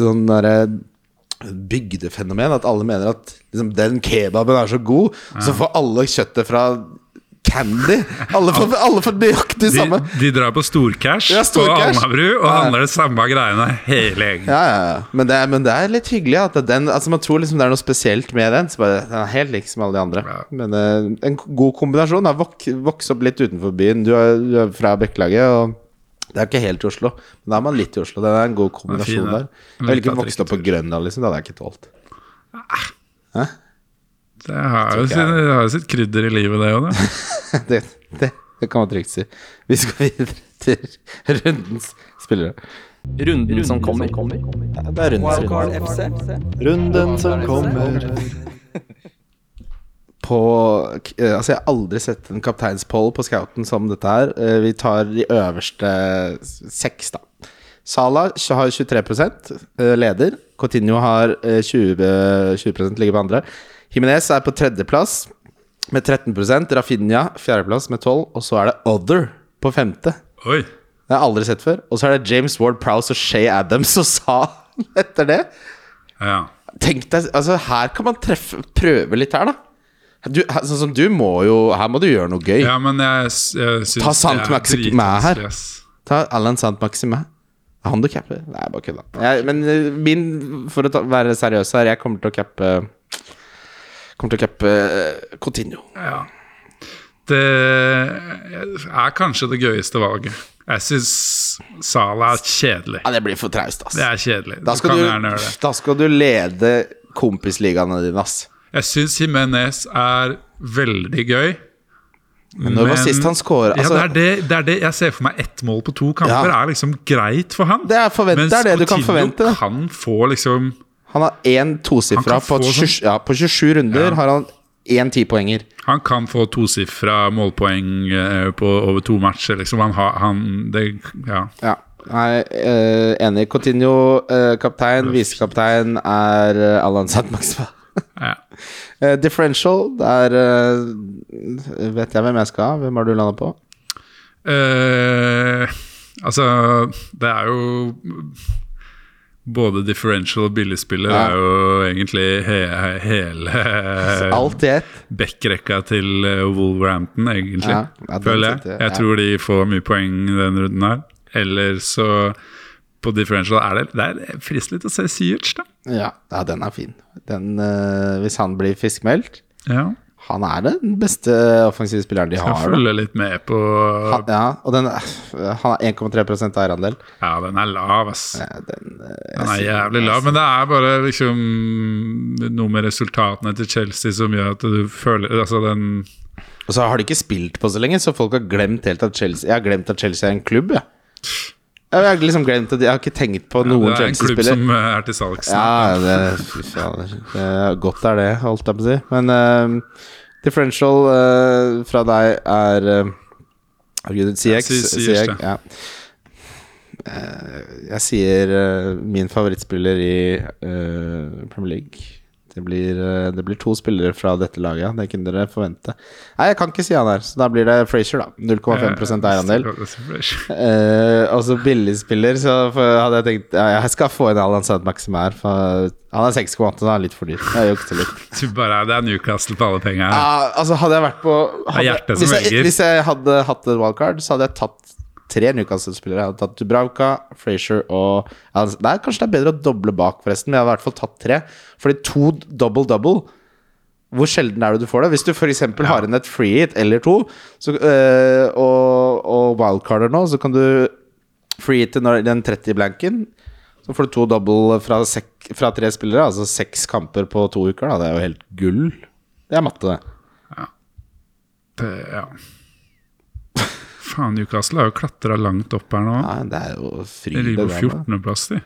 sånn der, bygdefenomen at alle mener at liksom, den kebaben er så god, ja. så får alle kjøttet fra Candy. Alle får, alle får nøyaktig De, samme. de drar på storcash Ja, på storcash. Alnabru og Ja. handler det samme greiene hele gjengen. Ja, ja, ja. Men det, men det er litt hyggelig at den Altså Man tror liksom det er noe spesielt med den. Så bare, Den er helt lik som alle de andre. Men uh, en god kombinasjon. Da. Vok, vokse opp litt utenfor byen. Du er, du er fra Bekkelaget, og det er ikke helt i Oslo. Men da er man litt i Oslo. Det er en god kombinasjon fin, der. Jeg ville ikke vokst opp på Grønland, liksom. Det hadde jeg ikke tålt. Det har jo sin, det har jo sitt krydder i livet, det òg, det. det, det, det kan man trygt si. Vi skal videre til rundens spillere. Runden som kommer. Ja, det er rundens runde. Runden som kommer. på eh, Altså, jeg har aldri sett en kapteinspoll på scouten som dette her. Eh, vi tar de øverste seks, da. Salah har 23 eh, leder. Coutinho har eh, 20, 20% ligger på andre. Jimenez er på tredjeplass med 13% Rafinha fjerdeplass med 12 Og så er det Other på femte. Oi. Det har jeg aldri sett før. Og så er det James Ward Prowse og Shay Adams og sa etter det. Ja. Tenk deg, altså Her kan man treffe prøve litt her, da. Du, her- sånn som du må jo Her må du gjøre noe gøy. ja, men jeg, jeg syns Ta Sant Maxime her. Ta Alan Sant Maxime. Handikapper? Nei, bare kødda. Men eh, min, for å ta, være seriøs her, jeg kommer til å cappe Kommer til å cappe eh, Coutinho. Ja. Det er kanskje det gøyeste valget. Jeg syns Salah er kjedelig. Ja, det blir for traust, ass. Det er kjedelig. Da skal, kan du, det. da skal du lede kompisligaene dine, ass. Jeg syns Jimenez er veldig gøy. Men når var sist han scoret? Altså, ja, det, det, er det jeg ser for meg. Ett mål på to kamper Ja. er liksom greit for han. Det er forvent- det er det du kan forvente, det. kan få liksom Han har én tosifra på, sånn- ja, på 27 runder. Ja. Har han én tipoenger. Han kan få tosifra målpoeng eh, på over to matcher, liksom. Han har han det, Ja. Ja. Nei, uh, enig. Coutinho, uh, kaptein. Visekaptein er uh, Alan Sandmaxma. ja. uh, differential, der eh, vet jeg hvem jeg skal ha. Hvem har du landa på? Eh, altså, det er jo Både differential og billigspiller Ja. er jo egentlig he hele Alt i ett. backrekka til eh, Wolverhampton, egentlig. Ja, ja, føler jeg. Jeg tror de får mye poeng i den runden her. Eller så på differential er det Det er fristelig å se Syerts, da. Ja, den er fin. Den, eh, hvis han blir fiskmeldt Ja. Han er den beste offensive spilleren de har. Jeg følge litt med på Han, ja, og den, han har 1,3 eierandel. Ja, den er lav, ass. Ja, Den, eh, Den er jævlig lav, men det er bare liksom noe med resultatene til Chelsea som gjør at du føler Altså den Og så har de ikke spilt på så lenge, så folk har glemt helt at Chelsea Jeg har glemt at Chelsea er en klubb, jeg. Jeg har liksom glemt at Jeg har ikke tenkt på noen Chelsea-spiller Det er en klubb som er til salgs. Ja, det, fy fader. Er godt er det, holdt jeg på å si. Men uh, differential uh, fra deg er uh, Herregud, CX. Si- Siers, CX ja. Eh, jeg sier eh, min favorittspiller i eh, Premier League. Det blir, eh, det blir to spillere fra dette laget, ja. Det kunne dere forvente. Nei, jeg kan ikke si han her, så da blir det Frazier, da. 0,5 eierandel. Uh, og så billigspiller, så hadde jeg tenkt ja, Jeg skal få inn Alan Sandmaxim her. For han er 6,8, så han er litt for dyr. Jeg jukser litt. Du bare, det er Newcastle på alle penger. Ja, altså Hadde jeg vært på hadde, hvis, jeg, hvis jeg hadde hatt et wildcard, så hadde jeg tatt tre Newcastle-spillere. Jeg hadde tatt Dubravka, Frazier og Nei, det Kanskje det er bedre å doble bak, forresten, men jeg hadde i hvert fall tatt tre. Fordi to double-double hvor sjelden er det du får det? Hvis du f.eks. eksempel har inn et free hit eller to, så, øh, og, og wildcarder nå, så kan du free hit den 30-blanken. Så får du to double fra, sek, fra tre spillere, altså seks kamper på to uker. Da. Det er jo helt gull. Det er matte, det. Det, ja. Faen, Newcastle har jo klatra langt opp her nå. Ja, det er jo De ligger på 14.-plass, de.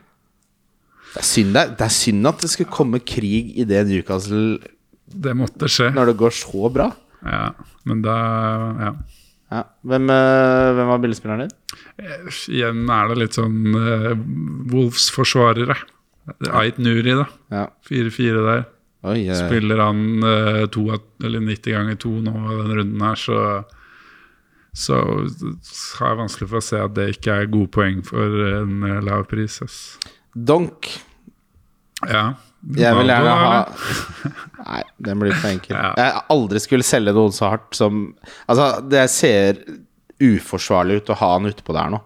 det, er synd, det, er- synd at det skulle komme krig i det Newcastle Det måtte skje. når det går så bra. Ja, men da Ja. Ja. Hvem, øh, hvem var billedspilleren din? Igjen er det litt sånn uh, Wolves-forsvarere. Ait Nuri, da. Ja. 4-4 der. Oi, Spiller han uh, to, eller 90 ganger 2 nå i den runden her, så så har jeg vanskelig for å se at det ikke er gode poeng for en eh, lav pris. Donk. Ja. Jeg vil gjerne ha? Nei, den blir for enkel. Ja. Jeg aldri skulle selge noen så hardt som Altså, det ser uforsvarlig ut å ha han utpå der nå.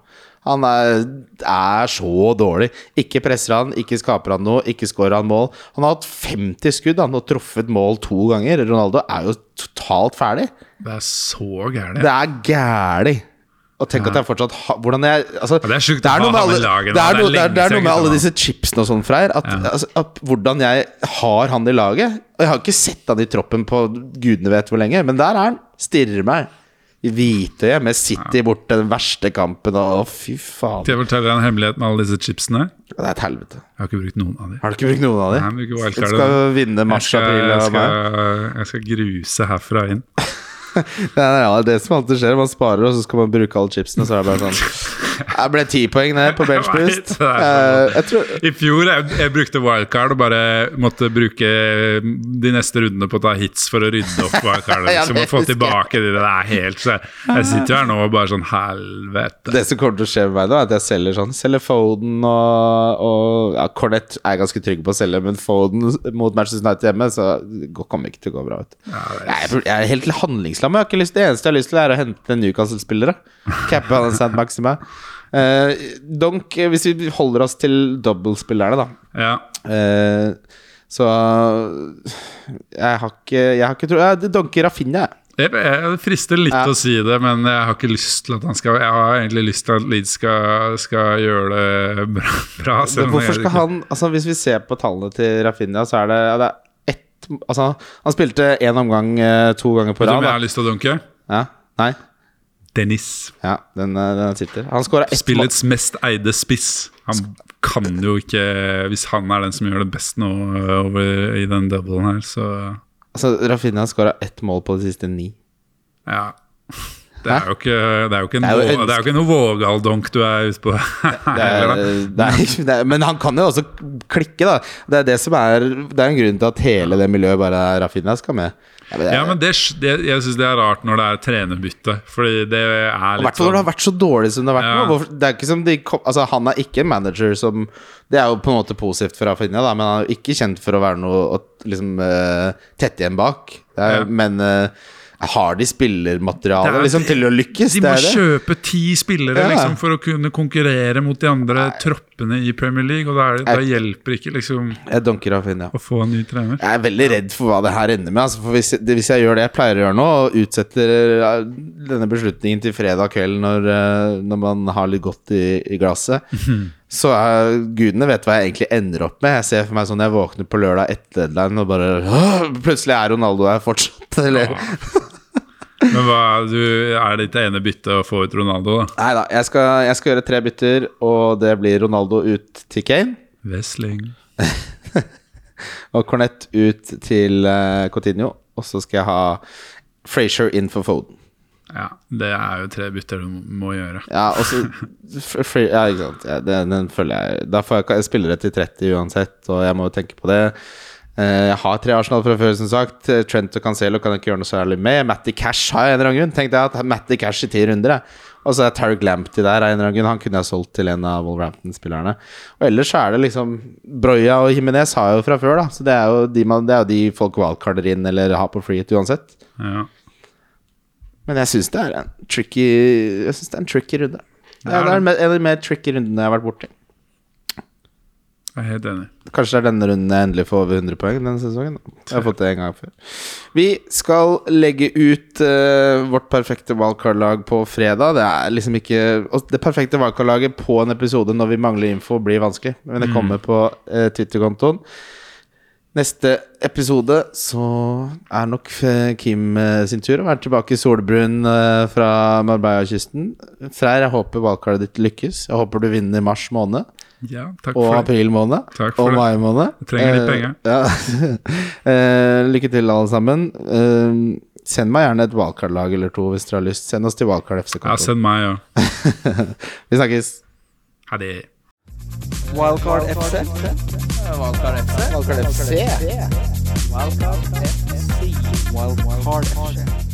Han er, er så dårlig. Ikke presser han, ikke skaper han noe, ikke skårer han mål. Han har hatt 50 skudd han har truffet mål to ganger. Ronaldo er jo totalt ferdig. Det er så gærent. Det er gærent. Og tenk at jeg fortsatt har Hvordan jeg altså, Ja, det er sjukt å ha alle- laget. Det er noe, det er, det er noe med alle disse chipsene og sånn, Freyr. At, altså, at hvordan jeg har han i laget Og jeg har ikke sett han i troppen på gudene vet hvor lenge, men der er han. Stirrer meg. I hvitøyet med City bort den verste kampen, og å, fy faen. Skal jeg fortelle deg en hemmelighet med alle disse chipsene? Det er et helvete. Jeg har ikke brukt noen av dem. Har du ikke brukt noen av dem? Nei, Du skal vinne Jeg mars, skal, april jeg, og mai. skal, jeg skal gruse herfra inn. Det er ja, det som alltid skjer. Man sparer, og så skal man bruke alle chipsene. Så er det bare sånn Jeg ble ti poeng ned på bench boost. det er Eh, tror I fjor jeg, jeg brukte wildcard og bare måtte bruke de neste rundene på å ta hits for å rydde opp wildcardet. Ja, Liksom, og få tilbake det. Det er helt så jeg, sitter jo her nå og bare sånn Helvete. Det som kommer til å skje med meg nå, er at jeg selger sånn Selger Foden og, og ja, Cornett er jeg ganske trygg på å selge, men Foden mot Manchester United hjemme, så kommer ikke til å gå bra. Vet. Ja, jeg, jeg er helt lyst Det eneste jeg har lyst til, er å hente Newcastle-spillere. Cappe han St. Maxima. Uh, Donk, hvis vi holder oss til dobbeltspillerne, da. Ja. uh, så jeg har ikke Jeg har ikke tro Jeg donker Rafinha, jeg. Jeg, jeg frister litt Ja. å si det, men jeg har ikke lyst til at han skal Jeg har egentlig lyst til at Leeds skal, skal gjøre det bra. bra Hvorfor skal han Altså Hvis vi ser på tallene til Rafinha, så er det, det er ett Altså, han spilte én omgang eh, to ganger på Vet du om rad. jeg har lyst til å dunke? Ja, nei? Dennis. Ja, den, eh, den sitter. Han skåra ett mål. Spillets mest eide spiss. Han kan jo ikke Hvis han er den som gjør det best nå over i den doublen her, så Altså, Rafinha skåra ett mål på de siste ni. ja. Det er ikke, det er jo ikke, en, Det er jo ikke noe Vågal-donk du er ute på. Det er, er, men han kan jo også klikke, da. Det er det som er Det er en grunn til at hele det miljøet bare Rafinha skal med. Ja, men det, Ja, men det, jeg syns det er rart når det er trenerbytte, fordi det er litt hvert fall når det har vært så dårlig som det har vært Ja. nå. De altså, han er ikke en manager som Det er jo på en måte positivt for Rafinha, da, men han er jo ikke kjent for å være noe å liksom, uh, tette igjen bak. Det er, Ja. Men eh, har de spillermateriale er- liksom, til å lykkes? De må kjøpe ti spillere Ja. liksom, for å kunne konkurrere mot de andre troppene i Premier League, og da, er det, Jeg- hjelper ikke liksom dunker Rafinha. å få en ny trener. Jeg er veldig redd for hva det her ender med. Altså, hvis, hvis jeg gjør det jeg pleier å gjøre nå, og utsetter denne beslutningen til fredag kveld når, eh, når man har litt godt i, i glasset, så er gudene vet hva jeg egentlig ender opp med. Jeg ser for meg sånn jeg våkner på lørdag etter deadline og bare Plutselig er Ronaldo her fortsatt. Eller Men hva, du, er ditt ene bytte å få ut Ronaldo, da? Nei da, jeg skal, jeg skal gjøre tre bytter, og det blir Ronaldo ut til Kane. Wesling. Og Cornett ut til uh, Coutinho. Og så skal jeg ha Frazier inn for Foden. Ja, det er jo tre bytter du må gjøre. Ja, og så Ja, ikke sant. Ja, den, den følger jeg Da får jeg spillere til 30 uansett, og jeg må jo tenke på det. Eh, Jeg har tre Arsenal fra før, som sagt. Eh, Trent og Cancelo kan jeg ikke gjøre noe særlig med. Matty Cash har jeg en eller annen grunn. Tenkte jeg at Matty Cash i ti runder, jeg. Og så er Tarek Lamptey der av en eller annen grunn. Han kunne jeg solgt til en av Wolverhampton-spillerne. Og ellers så er det liksom Broya og Jimenez har jeg jo fra før, da. Så det er jo de, man, det er jo de folk wildcarder inn eller har på free uansett. Ja. Men jeg syns det er en tricky Jeg synes det er en tricky runde. Ja, det er en av de mer tricky rundene jeg har vært borti. Jeg er helt enig. Kanskje det er denne runden jeg endelig får over 100 poeng denne sesongen. Jeg har fått det en gang før. Vi skal legge ut uh, vårt perfekte wildcard-lag på fredag. Det er liksom ikke Det perfekte wildcard-laget på en episode når vi mangler info, blir vanskelig. Men det kommer på uh, Twitter-kontoen. Neste episode så er nok eh, Kim sin tur å være tilbake i solbrun fra Marbella-kysten. Freyr, jeg håper valgkartet ditt lykkes. Jeg håper du vinner mars måned Ja, takk og for det. april måned. Takk Og for Og mai måned. Jeg trenger litt Eh, penger. Ja. Eh, lykke til, alle sammen. Eh, send meg gjerne et wildcard-lag eller to hvis dere har lyst. Send oss til Valgkart FC. Ja, send meg òg. Vi snakkes. Ha det. Wildcard FC. Wildcard FC. Wildcard FC. Wildcard FC. Wildcard FC.